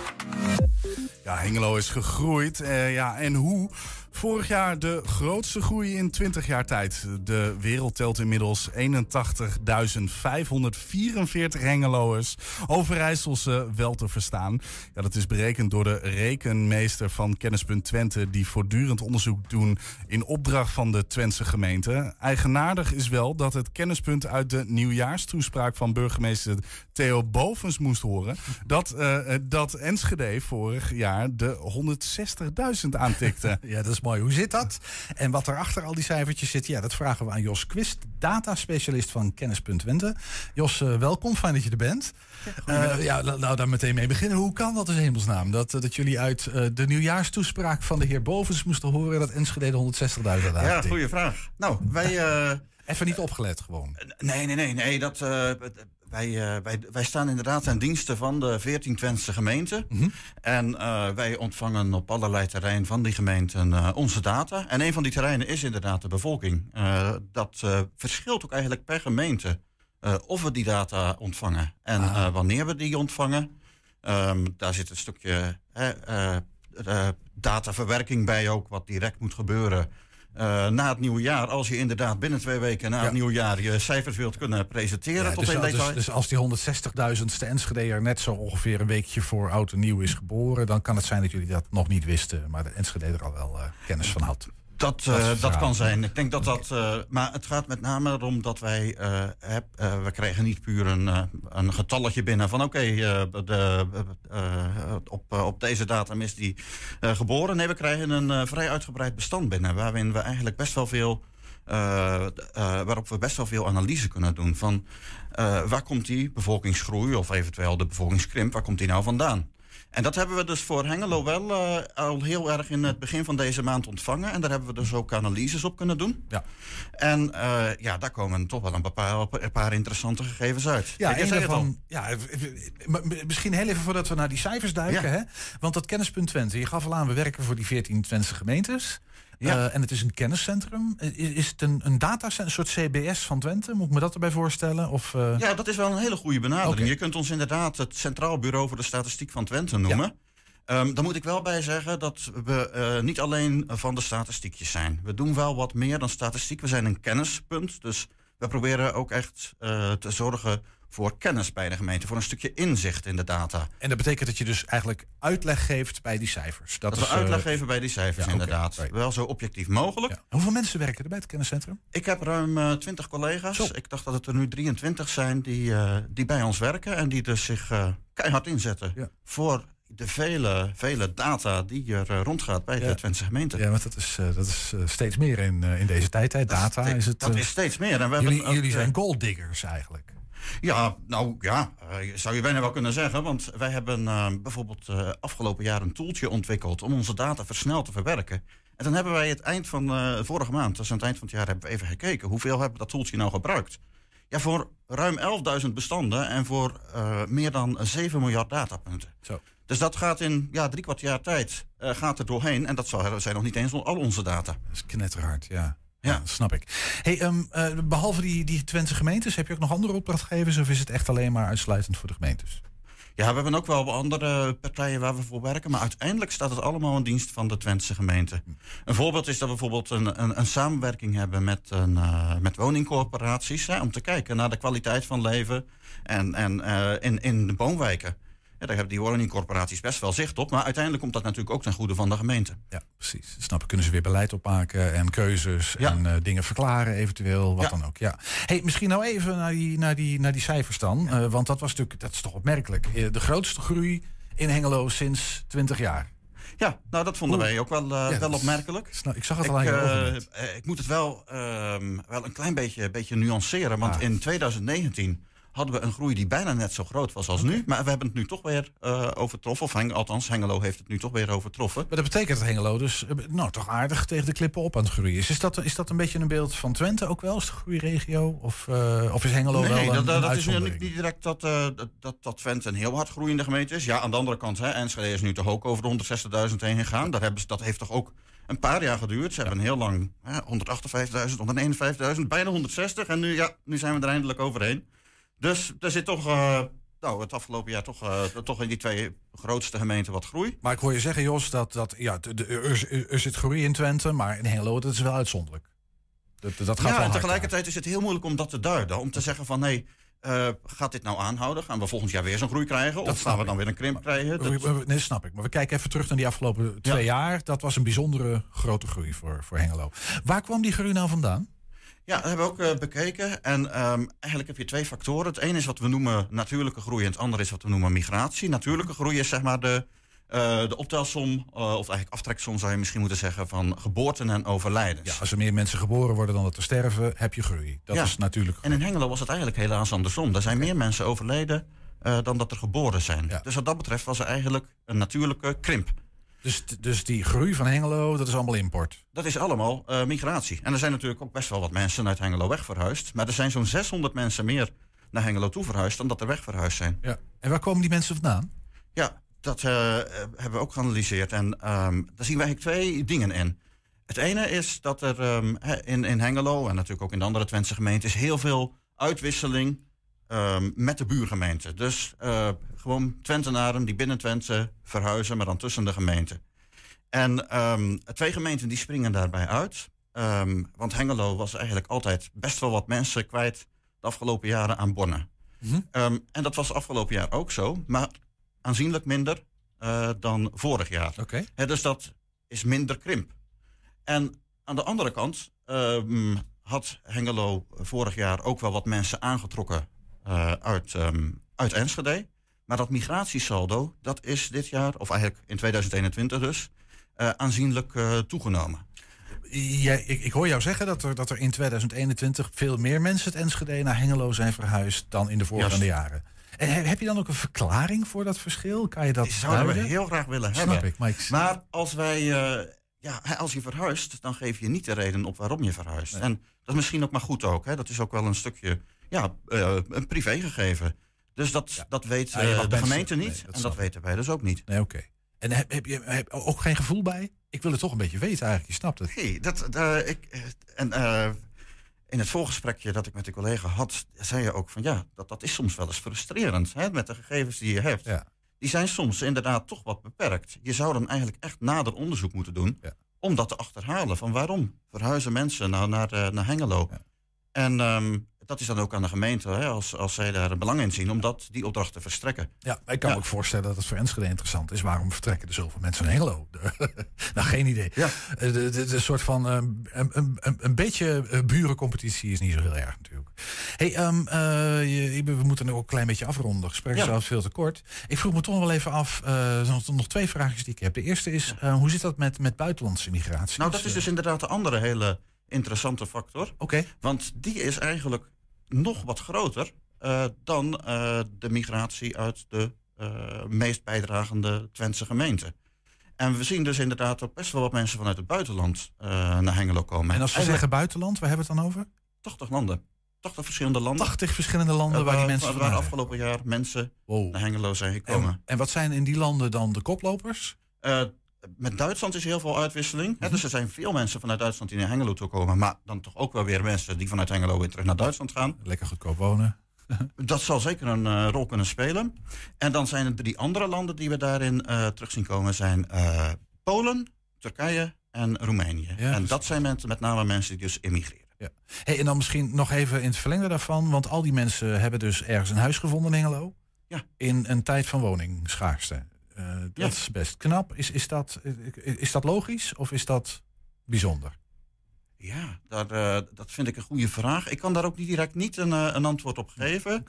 Ja, Hengelo is gegroeid. Uh, ja, en hoe? Vorig jaar de grootste groei in 20 jaar tijd. De wereld telt inmiddels 81.544 Hengeloers. Overijsselse wel te verstaan. Ja, dat is berekend door de rekenmeester van Kennispunt Twente... die voortdurend onderzoek doen in opdracht van de Twentse gemeente. Eigenaardig is wel dat het kennispunt uit de nieuwjaarstoespraak... van burgemeester Theo Bovens moest horen... dat, uh, dat Enschede vorig jaar de 160.000 aantikte. ja, dat is mooi. Hoe zit dat? En wat er achter al die cijfertjes zit, ja, dat vragen we aan Jos Quist, dataspecialist van Kennispunt Twente. Jos, uh, welkom. Fijn dat je er bent. Uh, ja, nou, daar meteen mee beginnen. Hoe kan dat in hemelsnaam? Dat, dat jullie uit uh, de nieuwjaarstoespraak van de heer Bovens moesten horen dat Enschede 160.000 had. Ja, goede vraag. Nou, wij... Even niet opgelet gewoon. Nee, nee, nee. nee dat, wij, uh, wij, wij staan inderdaad ten dienste van de 14 Twentse gemeenten. Mm -hmm. En uh, wij ontvangen op allerlei terreinen van die gemeenten uh, onze data. En een van die terreinen is inderdaad de bevolking. dat verschilt ook eigenlijk per gemeente of we die data ontvangen en ah. wanneer we die ontvangen. Um, daar zit een stukje dataverwerking bij ook, wat direct moet gebeuren. Uh, na het nieuwe jaar, als je inderdaad binnen twee weken na ja. het nieuwe jaar je cijfers wilt kunnen presenteren ja, tot dus, in detail. Dus, dus als die 160.000ste Enschede er net zo ongeveer een weekje voor oud en nieuw is geboren, dan kan het zijn dat jullie dat nog niet wisten, maar de Enschede er al wel uh, kennis van had. Dat, Dat eh, dat waar. kan zijn. Ik denk dat dat. eh, maar het gaat met name erom dat wij. eh, heb, we krijgen niet puur een, een getalletje binnen van. Oké, de, op, op deze datum is die geboren. Nee, we krijgen een vrij uitgebreid bestand binnen. Waarin we eigenlijk best wel veel. waarop we best wel veel analyse kunnen doen. Van waar komt die bevolkingsgroei of eventueel de bevolkingskrimp, waar komt die nou vandaan? En dat hebben we dus voor Hengelo wel eh, al heel erg in het begin van deze maand ontvangen. En daar hebben we dus ook analyses op kunnen doen. Ja. En eh, ja, daar komen toch wel een paar, een paar interessante gegevens uit. Ja, Kijk, jij daarvan, ja, misschien heel even voordat we naar die cijfers duiken. Ja. Hè? Want dat kennispunt Twente, je gaf al aan, we werken voor die 14 Twentse gemeentes. Ja. Eh, en het is een kenniscentrum. Is, is het een, een datacentrum, een soort CBS van Twente? Moet ik me dat erbij voorstellen? Of, eh, Ja, dat is wel een hele goede benadering. Je kunt ons inderdaad het Centraal Bureau voor de Statistiek van Twente noemen. Ehm daar moet ik wel bij zeggen dat we eh, niet alleen van de statistiekjes zijn. We doen wel wat meer dan statistiek. We zijn een kennispunt. Dus we proberen ook echt te zorgen voor kennis bij de gemeente. Voor een stukje inzicht in de data. En dat betekent dat je dus eigenlijk uitleg geeft bij die cijfers. Dat, is, we uitleg eh, geven bij die cijfers, ja, inderdaad. right. Wel zo objectief mogelijk. Hoeveel mensen werken er bij het kenniscentrum? Ik heb ruim twintig collega's. Ik dacht dat het er nu 23 zijn die, eh, die bij ons werken. En die dus zich eh, keihard inzetten voor de vele, vele data die er eh, rondgaat bij de. Twentse gemeente. Ja, want dat is, eh, dat is eh, steeds meer in, eh, in deze tijd. Hè. Data steeds- is het. dat eh, is steeds meer. En we jullie hebben jullie eh, zijn golddiggers eigenlijk. Ja, nou ja, eh, zou je bijna wel kunnen zeggen. Want wij hebben eh, bijvoorbeeld eh, afgelopen jaar een toeltje ontwikkeld om onze data versneld te verwerken. En dan hebben wij het eind van vorige maand, dus aan het eind van het jaar, hebben we even gekeken. Hoeveel hebben we dat toeltje nou gebruikt? Ja, voor ruim 11.000 bestanden en voor meer dan 7 miljard datapunten. Zo. Dus dat gaat in ja, drie kwart jaar tijd gaat er doorheen. En dat zal- zijn nog niet eens al onze data. Dat is knetterhard, ja. Ja, snap ik. Hey, ehm, eh, behalve die, die Twentse gemeentes, heb je ook nog andere opdrachtgevers? Of is het echt alleen maar uitsluitend voor de gemeentes? Ja, we hebben ook wel andere partijen waar we voor werken. Maar uiteindelijk staat het allemaal in dienst van de Twentse gemeente. Een voorbeeld is dat we bijvoorbeeld een, een, een samenwerking hebben met, een, eh, met woningcorporaties. Om te kijken naar de kwaliteit van leven en, en, eh, in, in de woonwijken. Ja, daar hebben die woningcorporaties best wel zicht op. Maar uiteindelijk komt dat natuurlijk ook ten goede van de gemeente. Ja, precies. Snap ik. Kunnen ze weer beleid opmaken en keuzes Ja. en eh, dingen verklaren eventueel, wat Ja. dan ook. Ja. Hey, misschien nou even naar die, naar die, naar die cijfers dan. Eh, want dat was natuurlijk, dat is toch opmerkelijk. Eh, de grootste groei in Hengelo sinds 20 jaar. Ja, nou dat vonden Oeh. wij ook wel, Ja, wel is- opmerkelijk. Snap- ik zag het al aan je ik moet het wel, ehm, wel een klein beetje, beetje nuanceren. Want Ah. in 2019 hadden we een groei die bijna net zo groot was als nu. Maar we hebben het nu toch weer eh, overtroffen. Of Heng- althans, Hengelo heeft het nu toch weer overtroffen. Maar dat betekent dat Hengelo dus eh, nou, toch aardig tegen de klippen op aan het groeien is. Is dat, is dat een beetje een beeld van Twente ook wel? Is de groeiregio? Of, eh, of is Hengelo wel Nee, een, dat, dat, dat is niet direct dat, dat, dat, dat Twente een heel hard groeiende gemeente is. Ja, aan de andere kant, hè, Enschede is nu toch ook over de 160.000 heen gegaan. Daar hebben ze, dat heeft toch ook een paar jaar geduurd. Ze hebben heel lang hè, 158.000, 151.000, bijna 160. En nu, ja, nu zijn we er eindelijk overheen. Dus er zit toch, eh, nou, het afgelopen jaar toch, eh, toch in die twee grootste gemeenten wat groei. Maar ik hoor je zeggen, Jos, dat, dat ja, de, de, er, zit groei in Twente, maar in Hengelo dat is wel uitzonderlijk. Dat, dat gaat wel ja, en tegelijkertijd is het heel moeilijk om dat te duiden. Om te zeggen van, nee, eh, gaat dit nou aanhouden? Gaan we volgend jaar weer zo'n groei krijgen? Dat of gaan we ik. dan weer een krimp krijgen? Dat- Nee, snap ik. Maar we kijken even terug naar die afgelopen twee jaar. Dat was een bijzondere grote groei voor, voor Hengelo. Waar kwam die groei nou vandaan? Ja, dat hebben we ook eh, bekeken. En ehm, eigenlijk heb je twee factoren. Het ene is wat we noemen natuurlijke groei en het andere is wat we noemen migratie. Natuurlijke groei is zeg maar de, eh, de optelsom, eh, of eigenlijk aftreksom zou je misschien moeten zeggen, van geboorten en overlijdens. Ja, als er meer mensen geboren worden dan dat er sterven, heb je groei. Dat Ja. is natuurlijk. En in Hengelo was het eigenlijk helaas andersom. Er zijn meer mensen overleden dan dat er geboren zijn. Dus wat dat betreft was er eigenlijk een natuurlijke krimp. Dus, dus die groei van Hengelo, dat is allemaal import. Dat is allemaal eh, migratie. En er zijn natuurlijk ook best wel wat mensen uit Hengelo weg verhuisd. Maar er zijn zo'n 600 mensen meer naar Hengelo toe verhuisd dan dat er weg verhuisd zijn. Ja. En waar komen die mensen vandaan? Ja, dat eh, hebben we ook geanalyseerd. En ehm, daar zien wij eigenlijk twee dingen in. Het ene is dat er ehm, in, in Hengelo en natuurlijk ook in de andere Twentse gemeentes heel veel uitwisseling ehm, met de buurgemeente. Dus eh, gewoon Twentenaren die binnen Twente verhuizen, maar dan tussen de gemeenten. En ehm, twee gemeenten die springen daarbij uit. Ehm, want Hengelo was eigenlijk altijd best wel wat mensen kwijt de afgelopen jaren aan Bonnen. Ehm, en dat was afgelopen jaar ook zo, maar aanzienlijk minder eh, dan vorig jaar. Hè, dus dat is minder krimp. En aan de andere kant had Hengelo vorig jaar ook wel wat mensen aangetrokken eh, uit, ehm, uit Enschede. Maar dat migratiesaldo, dat is dit jaar, of eigenlijk in 2021 dus, eh, aanzienlijk eh, toegenomen. Jij, ik, ik hoor jou zeggen dat er, dat er in 2021 veel meer mensen het Enschede naar Hengelo zijn verhuisd dan in de voorgaande jaren. En he- heb je dan ook een verklaring voor dat verschil? Kan je dat Die zouden we heel graag willen Snap hebben. ik, maar ik- Maar als wij, ja, als je verhuist, dan geef je niet de reden op waarom je verhuist. En dat is misschien ook maar goed ook. Hè? Dat is ook wel een stukje, ja, eh, een privégegeven. Dus dat, dat weet Ja, je eh, de mensen- gemeente niet. nee, dat en dat weten wij dus ook niet. Nee, oké. En heb, heb je heb ook geen gevoel bij? Ik wil het toch een beetje weten eigenlijk, je snapt het. Nee, dat, eh, ik, en in het voorgesprekje dat ik met de collega had, zei je ook van ja, dat, dat is soms wel eens frustrerend hè, met de gegevens die je hebt. Die zijn soms inderdaad toch wat beperkt. Je zou dan eigenlijk echt nader onderzoek moeten doen om dat te achterhalen. Van waarom verhuizen mensen nou naar, naar Hengelo? En ehm, dat is dan ook aan de gemeente, hè, als, als zij daar belang in zien, om dat, die opdracht te verstrekken. Ja, ik kan me ook voorstellen dat het voor Enschede interessant is. Waarom vertrekken er zoveel mensen naar Hengelo? nou, geen idee. Ja. De, de, de- de soort van eh, een, een, een, een beetje eh, burencompetitie is niet zo heel erg natuurlijk. Hey, ehm, eh, je- we moeten ook een klein beetje afronden. Het gesprek is Ja. zelfs veel te kort. Ik vroeg me toch wel even af, eh, nog, nog twee vraagjes die ik heb. De eerste is, eh, hoe zit dat met, met buitenlandse migratie? Nou, dat is dus inderdaad de andere hele interessante factor. Oké. Want die is eigenlijk nog wat groter eh, dan eh, de migratie uit de eh, meest bijdragende Twentse gemeente. En we zien dus inderdaad ook best wel wat mensen vanuit het buitenland naar Hengelo komen. En als we zeggen buitenland, waar hebben we het dan over? 80 landen. 80 verschillende landen. 80 verschillende landen waar die mensen waar afgelopen jaar mensen Wow. naar Hengelo zijn gekomen. En, en wat zijn in die landen dan de koplopers? Met Duitsland is heel veel uitwisseling. Mhm. hè, dus er zijn veel mensen vanuit Duitsland die naar Hengelo toe komen. Maar dan toch ook wel weer mensen die vanuit Hengelo weer terug naar Duitsland gaan. Lekker goedkoop wonen. Dat zal zeker een eh, rol kunnen spelen. En dan zijn er drie andere landen die we daarin eh, terug zien komen. Zijn eh, Polen, Turkije en Roemenië. en dat zijn met, met name mensen die dus emigreren. Ja. Hey, en dan misschien nog even in het verlengde daarvan. Want al die mensen hebben dus ergens een huis gevonden in Hengelo. Ja. In een tijd van woningschaarste. Eh, dat Ja. is best knap. Is, is, dat, eh, is dat logisch of is dat bijzonder? Ja, daar, eh, dat vind ik een goede vraag. Ik kan daar ook niet direct niet een, een antwoord op geven.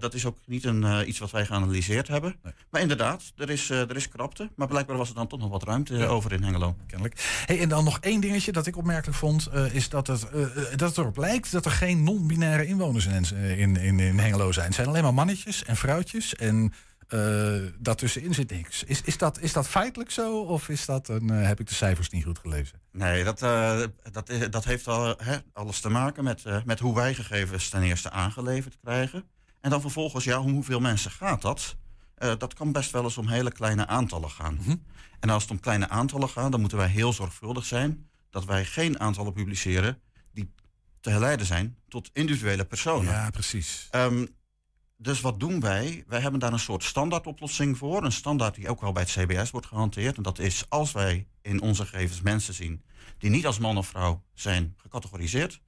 Dat is ook niet een, iets wat wij geanalyseerd hebben. Maar inderdaad, er is, er is krapte. Maar blijkbaar was er dan toch nog wat ruimte Ja. over in Hengelo. Kennelijk. Hey, en dan nog één dingetje dat ik opmerkelijk vond. is dat het, dat het erop lijkt dat er geen non-binaire inwoners in, in, in, in Hengelo zijn. Het zijn alleen maar mannetjes en vrouwtjes. En eh daartussenin zit niks. Is, is, dat, is dat feitelijk zo? Of is dat een, eh, heb ik de cijfers niet goed gelezen? Nee, dat, eh, dat, dat heeft al, hè, alles te maken met, met hoe wij gegevens ten eerste aangeleverd krijgen. En dan vervolgens, ja, om hoeveel mensen gaat dat? Dat kan best wel eens om hele kleine aantallen gaan. En als het om kleine aantallen gaat, dan moeten wij heel zorgvuldig zijn dat wij geen aantallen publiceren die te herleiden zijn tot individuele personen. Ja, precies. Ehm, dus wat doen wij? Wij hebben daar een soort standaardoplossing voor. Een standaard die ook wel bij het CBS wordt gehanteerd. En dat is als wij in onze gegevens mensen zien die niet als man of vrouw zijn gecategoriseerd.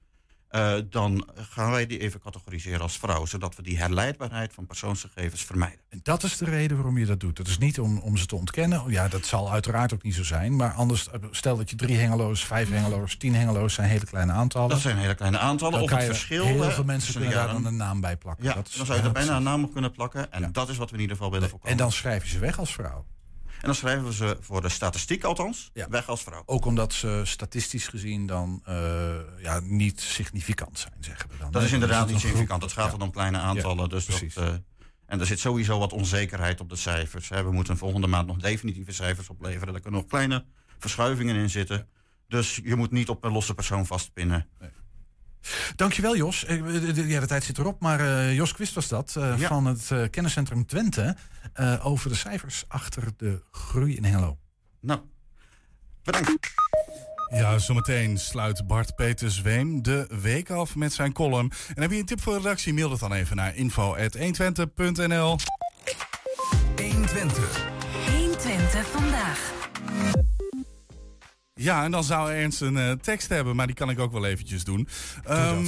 Eh, dan gaan wij die even categoriseren als vrouw, zodat we die herleidbaarheid van persoonsgegevens vermijden. En dat is de reden waarom je dat doet. Dat is niet om, om ze te ontkennen. Ja, dat zal uiteraard ook niet zo zijn. Maar anders, eh, stel dat je drie hengeloos, vijf hengeloos, tien hengeloos zijn hele kleine aantallen. Dat zijn hele kleine aantallen. Dan Of het verschil. Heel veel mensen kunnen daar dan een naam bij plakken. Ja, Dat is- dan zou je er bijna een naam op kunnen plakken. En dat is wat we in ieder geval willen voorkomen. En dan schrijf je ze weg als vrouw. En dan schrijven we ze voor de statistiek althans weg als vrouw. Ook omdat ze statistisch gezien dan eh, ja, niet significant zijn, zeggen we dan. Dat is inderdaad niet significant. Het gaat Ja. dan om kleine aantallen. dus dat, eh, en er zit sowieso wat onzekerheid op de cijfers. Hè. We moeten volgende maand nog definitieve cijfers opleveren. Er kunnen nog kleine verschuivingen in zitten. Dus je moet niet op een losse persoon vastpinnen. Dankjewel Jos. Eh, Ja, de tijd zit erop, maar eh, Jos Quist was dat eh, Ja. van het eh, kenniscentrum Twente eh, over de cijfers achter de groei in Hengelo. Nou, bedankt. Ja, zometeen sluit Bart Peter Zweem de week af met zijn column. En heb je een tip voor de redactie? Mail dat dan even naar info.120.nl. 120. 120 vandaag. Ja, en dan zou Ernst een eh, tekst hebben, maar die kan ik ook wel eventjes doen. Ehm,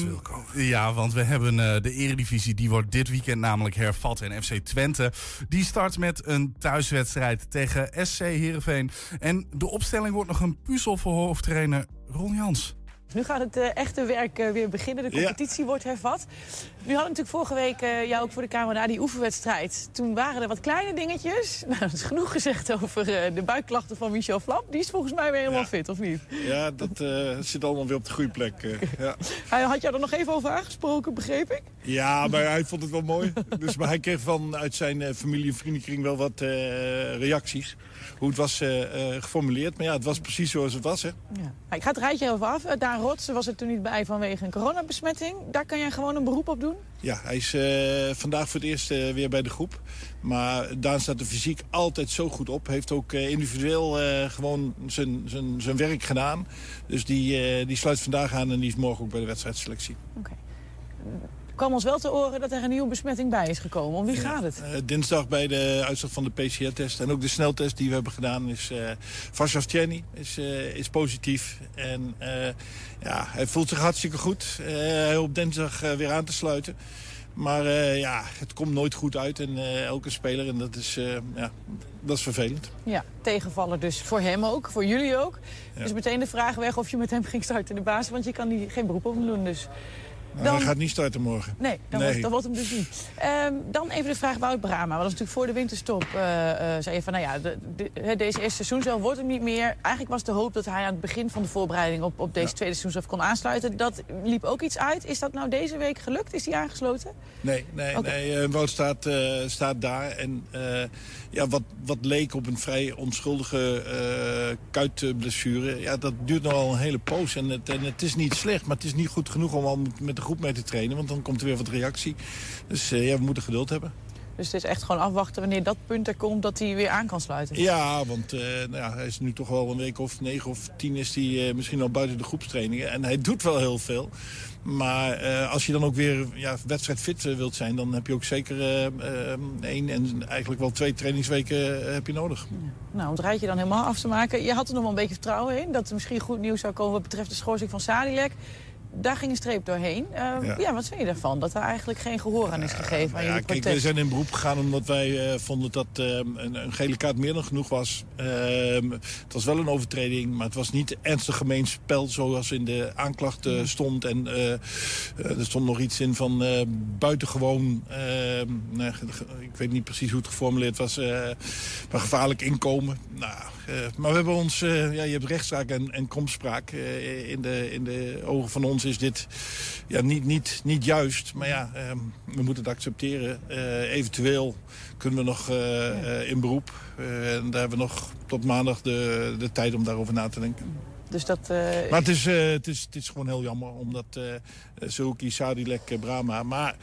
Ja, want we hebben eh, de Eredivisie, die wordt dit weekend namelijk hervat. En FC Twente, die start met een thuiswedstrijd tegen SC Heerenveen. En de opstelling wordt nog een puzzel voor hoofdtrainer Ron Jans. Nu gaat het eh, echte werk weer beginnen. De competitie wordt hervat. Nu hadden natuurlijk vorige week eh, jou ook voor de Kamer na die oefenwedstrijd. Toen waren er wat kleine dingetjes. Nou, dat is genoeg gezegd over de buikklachten van Michel Flap. Die is volgens mij weer helemaal fit, of niet? Ja, dat eh, zit allemaal weer op de goede plek. eh, ja. Hij had jou er nog even over aangesproken, begreep ik? ja, maar hij vond het wel mooi. Dus, maar hij kreeg van uit zijn eh, familie- en vriendenkring wel wat eh, reacties. Hoe het was eh, eh, geformuleerd. Maar ja, het was precies zoals het was. Hè. Ja. Nou, ik ga het rijtje even af. Eh, Daan Rots was er toen niet bij vanwege een coronabesmetting. Daar kan jij gewoon een beroep op doen? Ja, hij is eh, vandaag voor het eerst eh, weer bij de groep. Maar Daan staat er fysiek altijd zo goed op. Heeft ook eh, individueel gewoon zijn, zijn, zijn werk gedaan. Dus die, die sluit vandaag aan en die is morgen ook bij de wedstrijdselectie. Er kwam ons wel te oren dat er een nieuwe besmetting bij is gekomen. Om wie gaat het? Eh, dinsdag bij de uitslag van de PCR-test en ook de sneltest die we hebben gedaan... is uh, is, eh, is positief. En ja, hij voelt zich hartstikke goed. Hij hoopt dinsdag weer aan te sluiten. Maar ja, het komt nooit goed uit en elke speler. En dat is, ja, dat is vervelend. Ja, tegenvaller dus voor hem ook, voor jullie ook. Dus meteen de vraag weg of je met hem ging starten in de basis. Want je kan die, geen beroep op hem doen. Dus Nou, Hij gaat niet starten morgen. Nee, dan, Wordt, dan wordt hem dus niet. Ehm, dan even de vraag Wout Brama. Want dat was natuurlijk voor de winterstop. eh, zei je van, nou ja, de, de- hè, deze eerste seizoenshelft wordt hem niet meer. Eigenlijk was de hoop dat hij aan het begin van de voorbereiding... op, op deze tweede seizoenshelft kon aansluiten. Dat liep ook iets uit. Is dat nou deze week gelukt? Is hij aangesloten? Nee, nee, nee eh, Wout staat, staat daar. En ja, wat, wat leek op een vrij onschuldige kuitblessure... Ja, dat duurt nog al een hele poos. En het, en het is niet slecht, maar het is niet goed genoeg om al met- met de groep mee te trainen. Want dan komt er weer wat reactie. Dus eh, ja, we moeten geduld hebben. Dus het is echt gewoon afwachten wanneer dat punt er komt... dat hij weer aan kan sluiten. Ja, want eh, nou ja, hij is nu toch wel een week of negen of tien is hij eh, misschien al buiten de groepstrainingen. En hij doet wel heel veel. Maar als je dan ook weer ja, wedstrijdfit wilt zijn, dan heb je ook zeker één en eigenlijk wel twee trainingsweken heb je nodig. Nou, om het rijtje dan helemaal af te maken. Je had er nog wel een beetje vertrouwen in... dat er misschien goed nieuws zou komen wat betreft de schorsing van Sadilek. Daar ging een streep doorheen. Eh, ja. Ja. wat vind je daarvan? Dat er eigenlijk geen gehoor aan is gegeven aan Ja, jullie kijk, protest. we zijn in beroep gegaan omdat wij eh, vonden dat eh, een, een gele kaart meer dan genoeg was. Ehm, het was wel een overtreding, maar het was niet ernstig gemeen spel zoals in de aanklacht stond. En eh, eh, er stond nog iets in van buitengewoon, ehm, ik weet niet precies hoe het geformuleerd was, maar gevaarlijk inkomen. Nou, maar we hebben ons, ja, je hebt rechtszaak en, en komspraak. In, de, in de ogen van ons is dit ja, niet, niet, niet juist. Maar ja, ehm, we moeten het accepteren. Eh, eventueel kunnen we nog eh, eh, in beroep. En daar hebben we nog tot maandag de, de tijd om daarover na te denken. Dus dat... eh, Maar het is, eh, het, is, het is gewoon heel jammer, omdat uh, Sadilek, Brahma... maar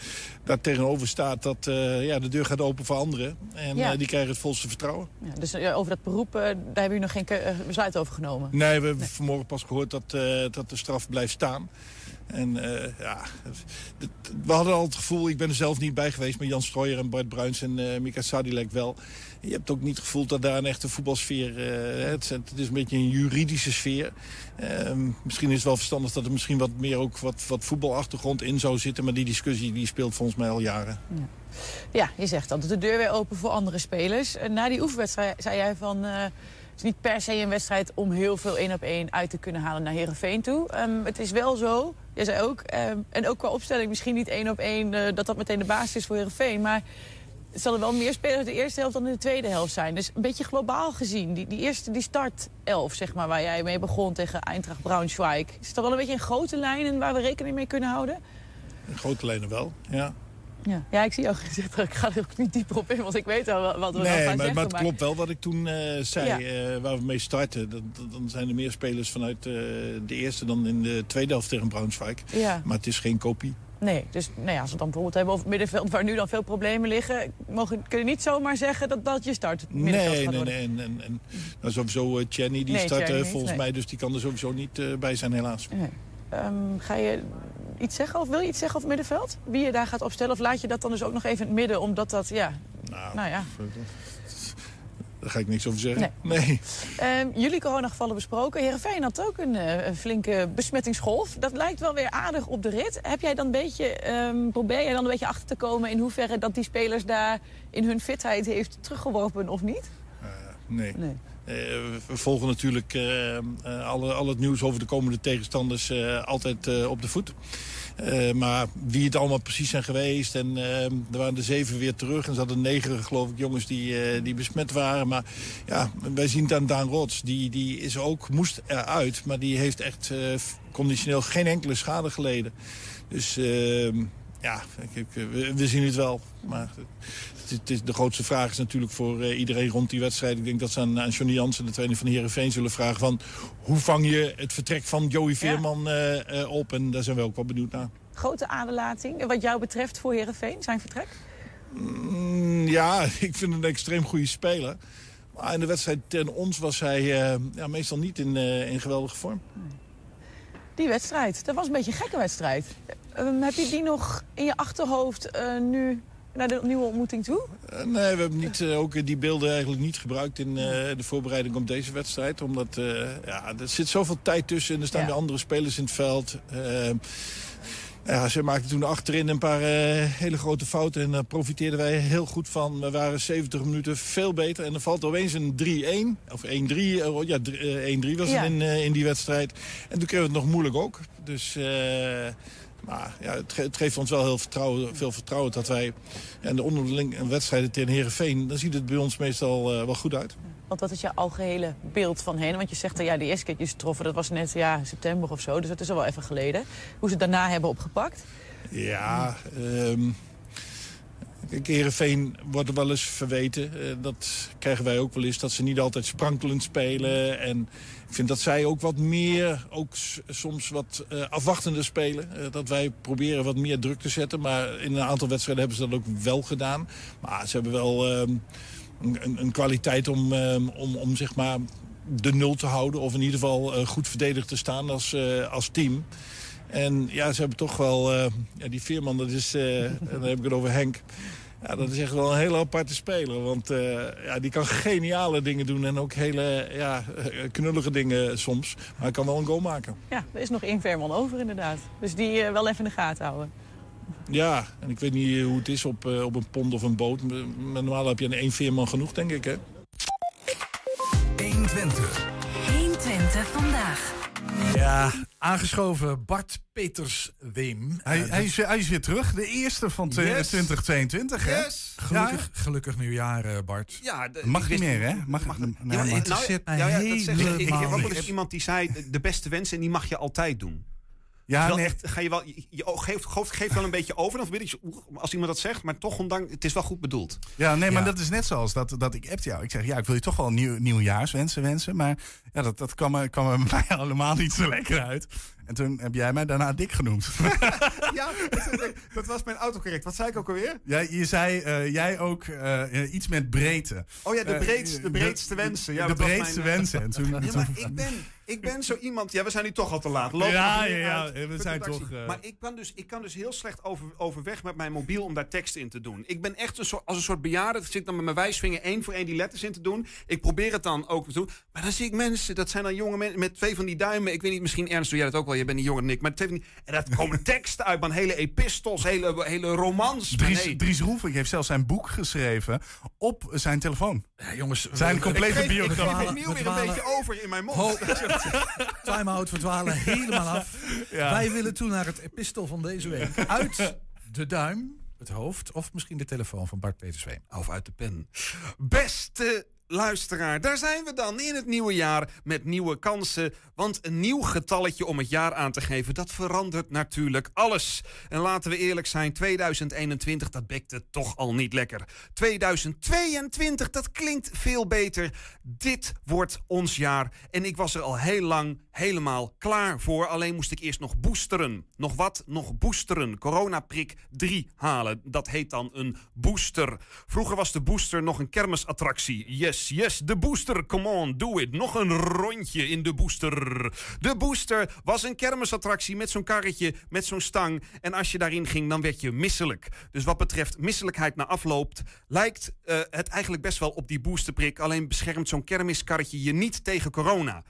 daar tegenover staat dat ja, de deur gaat open voor anderen. En Ja. die krijgen het volste vertrouwen. ja, dus over dat beroep, daar hebben jullie nog geen besluit over genomen? Nee, we hebben vanmorgen pas gehoord dat, dat de straf blijft staan. En ja, we hadden al het gevoel, ik ben er zelf niet bij geweest... maar Jan Strooijer en Bart Bruins en Mika Sadilek wel. Je hebt ook niet het gevoel dat daar een echte voetbalsfeer... eh, het, het is een beetje een juridische sfeer. Ehm, misschien is het wel verstandig dat er misschien wat meer ook wat, wat voetbalachtergrond in zou zitten... maar die discussie die speelt volgens mij al jaren. Ja, je zegt dat de deur weer open voor andere spelers. Eh, Na die oefenwedstrijd zei jij van... eh, het is niet per se een wedstrijd om heel veel één op één uit te kunnen halen naar Herenveen toe. Ehm, het is wel zo, jij zei ook, ehm, en ook qua opstelling misschien niet één op één... dat dat meteen de basis is voor Herenveen, maar... Er wel meer spelers in de eerste helft dan in de tweede helft zijn. Dus een beetje globaal gezien, die, die eerste die start 11, zeg maar, waar jij mee begon tegen Eintracht Braunschweig. Is dat wel een beetje een grote lijn en waar we rekening mee kunnen houden? In grote lijnen wel, ja. Ja, ja ik zie jou gezegd, ik ga er ook niet dieper op in, want ik weet al wel wat we dan Nee, gaan maar, zeggen. maar het klopt wel wat ik toen eh, zei, Ja. eh, waar we mee starten. Dat, dat- dan zijn er meer spelers vanuit eh, de eerste dan in de tweede helft tegen Braunschweig. Ja. Maar het is geen kopie. Nee, dus nou ja, als we het dan bijvoorbeeld hebben over het middenveld... waar nu dan veel problemen liggen... Mogen, kun je niet zomaar zeggen dat dat je start middenveld Nee, gaat nee, worden. nee. En, nou, sowieso uh, Chenny, die Nee, start eh, volgens nee. mij. Dus die kan er sowieso niet eh, bij zijn, helaas. Nee. Ehm, ga je iets zeggen of wil je iets zeggen over het middenveld? Wie je daar gaat opstellen? Of laat je dat dan dus ook nog even in het midden? Omdat dat, ja... Nou, ja. Daar ga ik niks over zeggen. Nee. Ehm, jullie coronagevallen besproken. Heerenveen had ook een, eh, een flinke besmettingsgolf. Dat lijkt wel weer aardig op de rit. Heb jij dan een beetje, ehm, probeer jij dan een beetje achter te komen... in hoeverre dat die spelers daar in hun fitheid heeft teruggeworpen of niet? Nee. nee. Eh, we volgen natuurlijk uh, alle, al het nieuws over de komende tegenstanders altijd op de voet. Maar wie het allemaal precies zijn geweest. En er waren er zeven weer terug. En ze hadden negen, geloof ik, jongens die, die besmet waren. Maar ja, wij zien aan Daan Rots. Die, die is ook, moest eruit. Maar die heeft echt conditioneel geen enkele schade geleden. Dus ja, we, zien het wel. Maar het is, de grootste vraag is natuurlijk voor uh, iedereen rond die wedstrijd. Ik denk dat ze aan, aan Johnny Jansen, de trainer van Herenveen, zullen vragen van... hoe vang je het vertrek van Joey Veerman ja. uh, uh, op? En daar zijn we ook wel benieuwd naar. Grote aderlating wat jou betreft voor Herenveen, zijn vertrek? Mm, ja, ik vind een extreem goede speler. Maar in de wedstrijd ten ons was hij ja, meestal niet in, in geweldige vorm. Die wedstrijd, dat was een beetje een gekke wedstrijd. Um, heb je die nog in je achterhoofd nu naar de nieuwe ontmoeting toe? Uh, nee, we hebben niet, uh, ook die beelden eigenlijk niet gebruikt in uh, de voorbereiding op deze wedstrijd. Omdat ja, er zit zoveel tijd tussen en er staan ja. weer andere spelers in het veld. ja, ze maakten toen achterin een paar hele grote fouten en daar profiteerden wij heel goed van. We waren 70 minuten veel beter en er valt opeens een 3-1. Of 1-3, ja 1-3 was ja. het in, in die wedstrijd. En toen kregen we het nog moeilijk ook. Dus... Maar ja, het, ge het, geeft ons wel heel vertrouwen, veel vertrouwen dat wij... En de onderlinge wedstrijden tegen Herenveen, dan ziet het bij ons meestal uh, wel goed uit. Want wat is jouw algehele beeld van hen? Want je zegt, dat ja, de eerste keer dat troffen, dat was net ja, september of zo. Dus dat is al wel even geleden. Hoe ze het daarna hebben opgepakt? Ja, um, Kijk, Heerenveen wordt wel eens verweten. Uh, dat krijgen wij ook wel eens, dat ze niet altijd sprankelend spelen. En ik vind dat zij ook wat meer, ook soms wat uh, afwachtender spelen. Uh, dat wij proberen wat meer druk te zetten. Maar in een aantal wedstrijden hebben ze dat ook wel gedaan. Maar ze hebben wel een, een, kwaliteit om, om, om zeg maar de nul te houden. Of in ieder geval goed verdedigd te staan als, als team. En ja, ze hebben toch wel... Ja, die Veerman, dat is... Uh, dan heb ik het over Henk. Ja, dat is echt wel een hele aparte speler. Want uh, ja, die kan geniale dingen doen en ook hele ja, knullige dingen soms. Maar hij kan wel een goal maken. Ja, er is nog één Veerman over inderdaad. Dus die uh, wel even in de gaten houden. Ja, en ik weet niet hoe het is op, uh, op een pond of een boot. Maar normaal heb je een één Veerman genoeg, denk ik, hè? 120. 120 vandaag. Ja, aangeschoven Bart Peters Weem. Hij, hij, is, hij is weer terug, de eerste van yes. 2022. Hè? Yes. Gelukkig, ja. gelukkig nieuwjaar, Bart. Ja, de, mag niet meer, hè? Mag, mag, nee, ja, maar nou, mij ja, ja, dat zeg ik. Ik heb ook eens iemand die zei, de beste wensen, en die mag je altijd doen. Ja, wel nee. echt, ga je wel, je, je geeft, geeft wel een beetje over. Dan je, als iemand dat zegt, maar toch ondanks, het is wel goed bedoeld. Ja, nee, maar dat is net zoals dat, dat ik appte jou. Ik zeg, ja, ik wil je toch wel nieuw, nieuwjaarswensen wensen. Maar ja, dat, dat kwam, kwam er bij mij allemaal niet zo lekker uit. En toen heb jij mij daarna dik genoemd. ja, dat, dat was mijn autocorrect. Wat zei ik ook alweer? Ja, je zei uh, jij ook uh, iets met breedte. Oh ja, de, breedste, de breedste wensen. Ja, de breedste mijn, wensen. En toen, ja, maar ik ben, ik ben zo iemand... Ja, we zijn nu toch al te laat. Loop ja, ja, ja, we zijn toch... Uh... Maar ik kan, dus, ik kan dus heel slecht over, overweg met mijn mobiel om daar tekst in te doen. Ik ben echt een soort, als een soort bejaarde. Ik zit dan met mijn wijsvinger één voor één die letters in te doen. Ik probeer het dan ook te doen. Maar dan zie ik mensen, dat zijn dan jonge mensen met twee van die duimen. Ik weet niet, misschien Ernst doe jij dat ook wel. Je bent niet jonger dan ik. Maar twee van die, en dat komen teksten uit, man. Hele epistels, hele, hele romans. Dries, nee. Dries heeft zelfs zijn boek geschreven op zijn telefoon. Ja, jongens, zijn complete biografie. Ik geef het nieuw weer een beetje over in mijn mond. Time-out, we dwalen helemaal af. Ja. Wij willen toe naar het epistel van deze week. Uit de duim, het hoofd of misschien de telefoon van Bart Petersveen. Of uit de pen. Beste luisteraar, daar zijn we dan in het nieuwe jaar met nieuwe kansen. Want een nieuw getalletje om het jaar aan te geven, dat verandert natuurlijk alles. En laten we eerlijk zijn, 2021, dat bekte toch al niet lekker. 2022, dat klinkt veel beter. Dit wordt ons jaar. En ik was er al heel lang helemaal klaar voor. Alleen moest ik eerst nog boosteren. Nog wat? Nog boosteren. Coronaprik 3 halen. Dat heet dan een booster. Vroeger was de booster nog een kermisattractie. Yes. Yes, yes, de booster, come on, do it. Nog een rondje in de booster. De booster was een kermisattractie met zo'n karretje, met zo'n stang. En als je daarin ging, dan werd je misselijk. Dus wat betreft misselijkheid na afloopt, lijkt eh, het eigenlijk best wel op die boosterprik. Alleen beschermt zo'n kermiskarretje je niet tegen corona.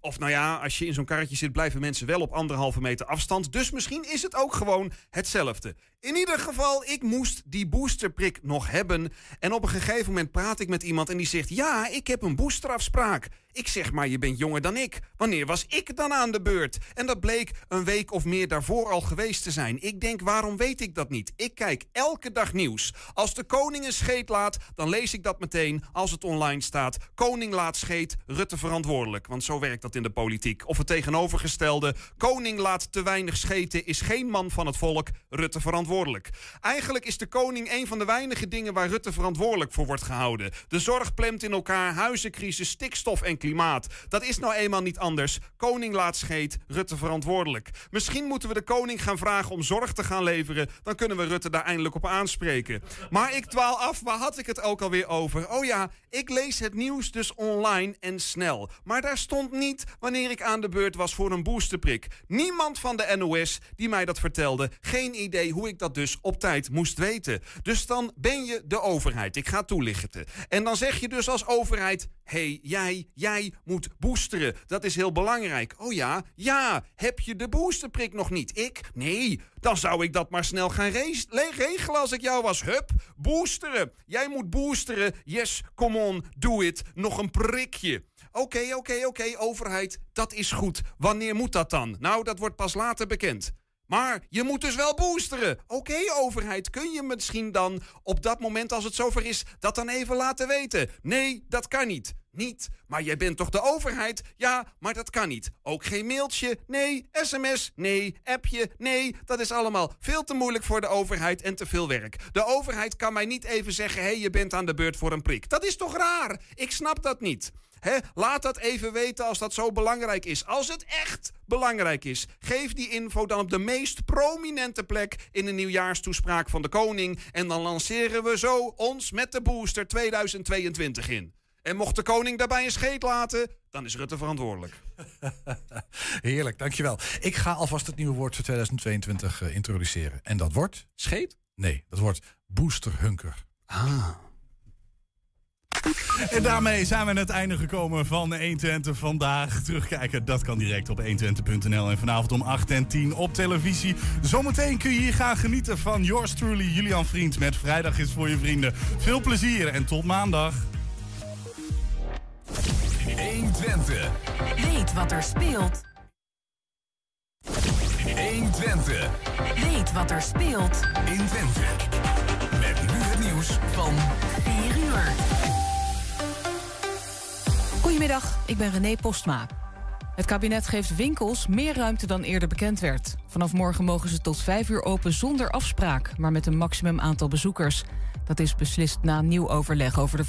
Of nou ja, als je in zo'n karretje zit, blijven mensen wel op anderhalve meter afstand. Dus misschien is het ook gewoon hetzelfde. In ieder geval, ik moest die boosterprik nog hebben. En op een gegeven moment praat ik met iemand en die zegt: Ja, ik heb een boosterafspraak. Ik zeg maar, je bent jonger dan ik. Wanneer was ik dan aan de beurt? En dat bleek een week of meer daarvoor al geweest te zijn. Ik denk, waarom weet ik dat niet? Ik kijk elke dag nieuws. Als de koning een scheet laat, dan lees ik dat meteen als het online staat. Koning laat scheet, Rutte verantwoordelijk. Want zo werkt dat in de politiek. Of het tegenovergestelde, koning laat te weinig scheten, is geen man van het volk, Rutte verantwoordelijk. Eigenlijk is de koning een van de weinige dingen waar Rutte verantwoordelijk voor wordt gehouden. De zorg plemt in elkaar, huizencrisis, stikstof en klimaat. Dat is nou eenmaal niet anders. Koning laat scheet, Rutte verantwoordelijk. Misschien moeten we de koning gaan vragen om zorg te gaan leveren. Dan kunnen we Rutte daar eindelijk op aanspreken. Maar ik dwaal af, waar had ik het ook alweer over? Oh ja, ik lees het nieuws dus online en snel. Maar daar stond niet wanneer ik aan de beurt was voor een boosterprik. Niemand van de NOS die mij dat vertelde. Geen idee hoe ik dat dus op tijd moest weten. Dus dan ben je de overheid. Ik ga toelichten. En dan zeg je dus als overheid: hey, jij, jij moet boosteren. Dat is heel belangrijk. Oh ja, ja, heb je de boosterprik nog niet? Ik? Nee, dan zou ik dat maar snel gaan regelen als ik jou was. Hup, boosteren. Jij moet boosteren. Yes, come on, do it. Nog een prikje. Oké, oké, oké, overheid, dat is goed. Wanneer moet dat dan? Nou, dat wordt pas later bekend. Maar je moet dus wel boosteren. Oké, overheid, kun je misschien dan op dat moment als het zover is dat dan even laten weten? Nee, dat kan niet. Niet. Maar jij bent toch de overheid? Ja, maar dat kan niet. Ook geen mailtje? Nee. SMS? Nee. Appje? Nee. Dat is allemaal veel te moeilijk voor de overheid en te veel werk. De overheid kan mij niet even zeggen: hé, hey, je bent aan de beurt voor een prik. Dat is toch raar? Ik snap dat niet. He, laat dat even weten als dat zo belangrijk is. Als het echt belangrijk is, geef die info dan op de meest prominente plek in de nieuwjaarstoespraak van de koning. En dan lanceren we zo ons met de booster 2022 in. En mocht de koning daarbij een scheet laten, dan is Rutte verantwoordelijk. Heerlijk, dankjewel. Ik ga alvast het nieuwe woord voor 2022 uh, introduceren. En dat wordt... Scheet? Nee, dat wordt boosterhunker. Ah. En daarmee zijn we aan het einde gekomen van 120 vandaag. Terugkijken, dat kan direct op 120.nl. En vanavond om 8 en 10 op televisie. Zometeen kun je hier gaan genieten van yours truly, Julian Vriend. Met Vrijdag is voor je vrienden. Veel plezier en tot maandag. 120. Weet wat er speelt 120. Weet wat er speelt in Twente. Met nu het nieuws van 4 uur. Goedemiddag, ik ben René Postma. Het kabinet geeft winkels meer ruimte dan eerder bekend werd. Vanaf morgen mogen ze tot 5 uur open zonder afspraak, maar met een maximum aantal bezoekers. Dat is beslist na nieuw overleg over de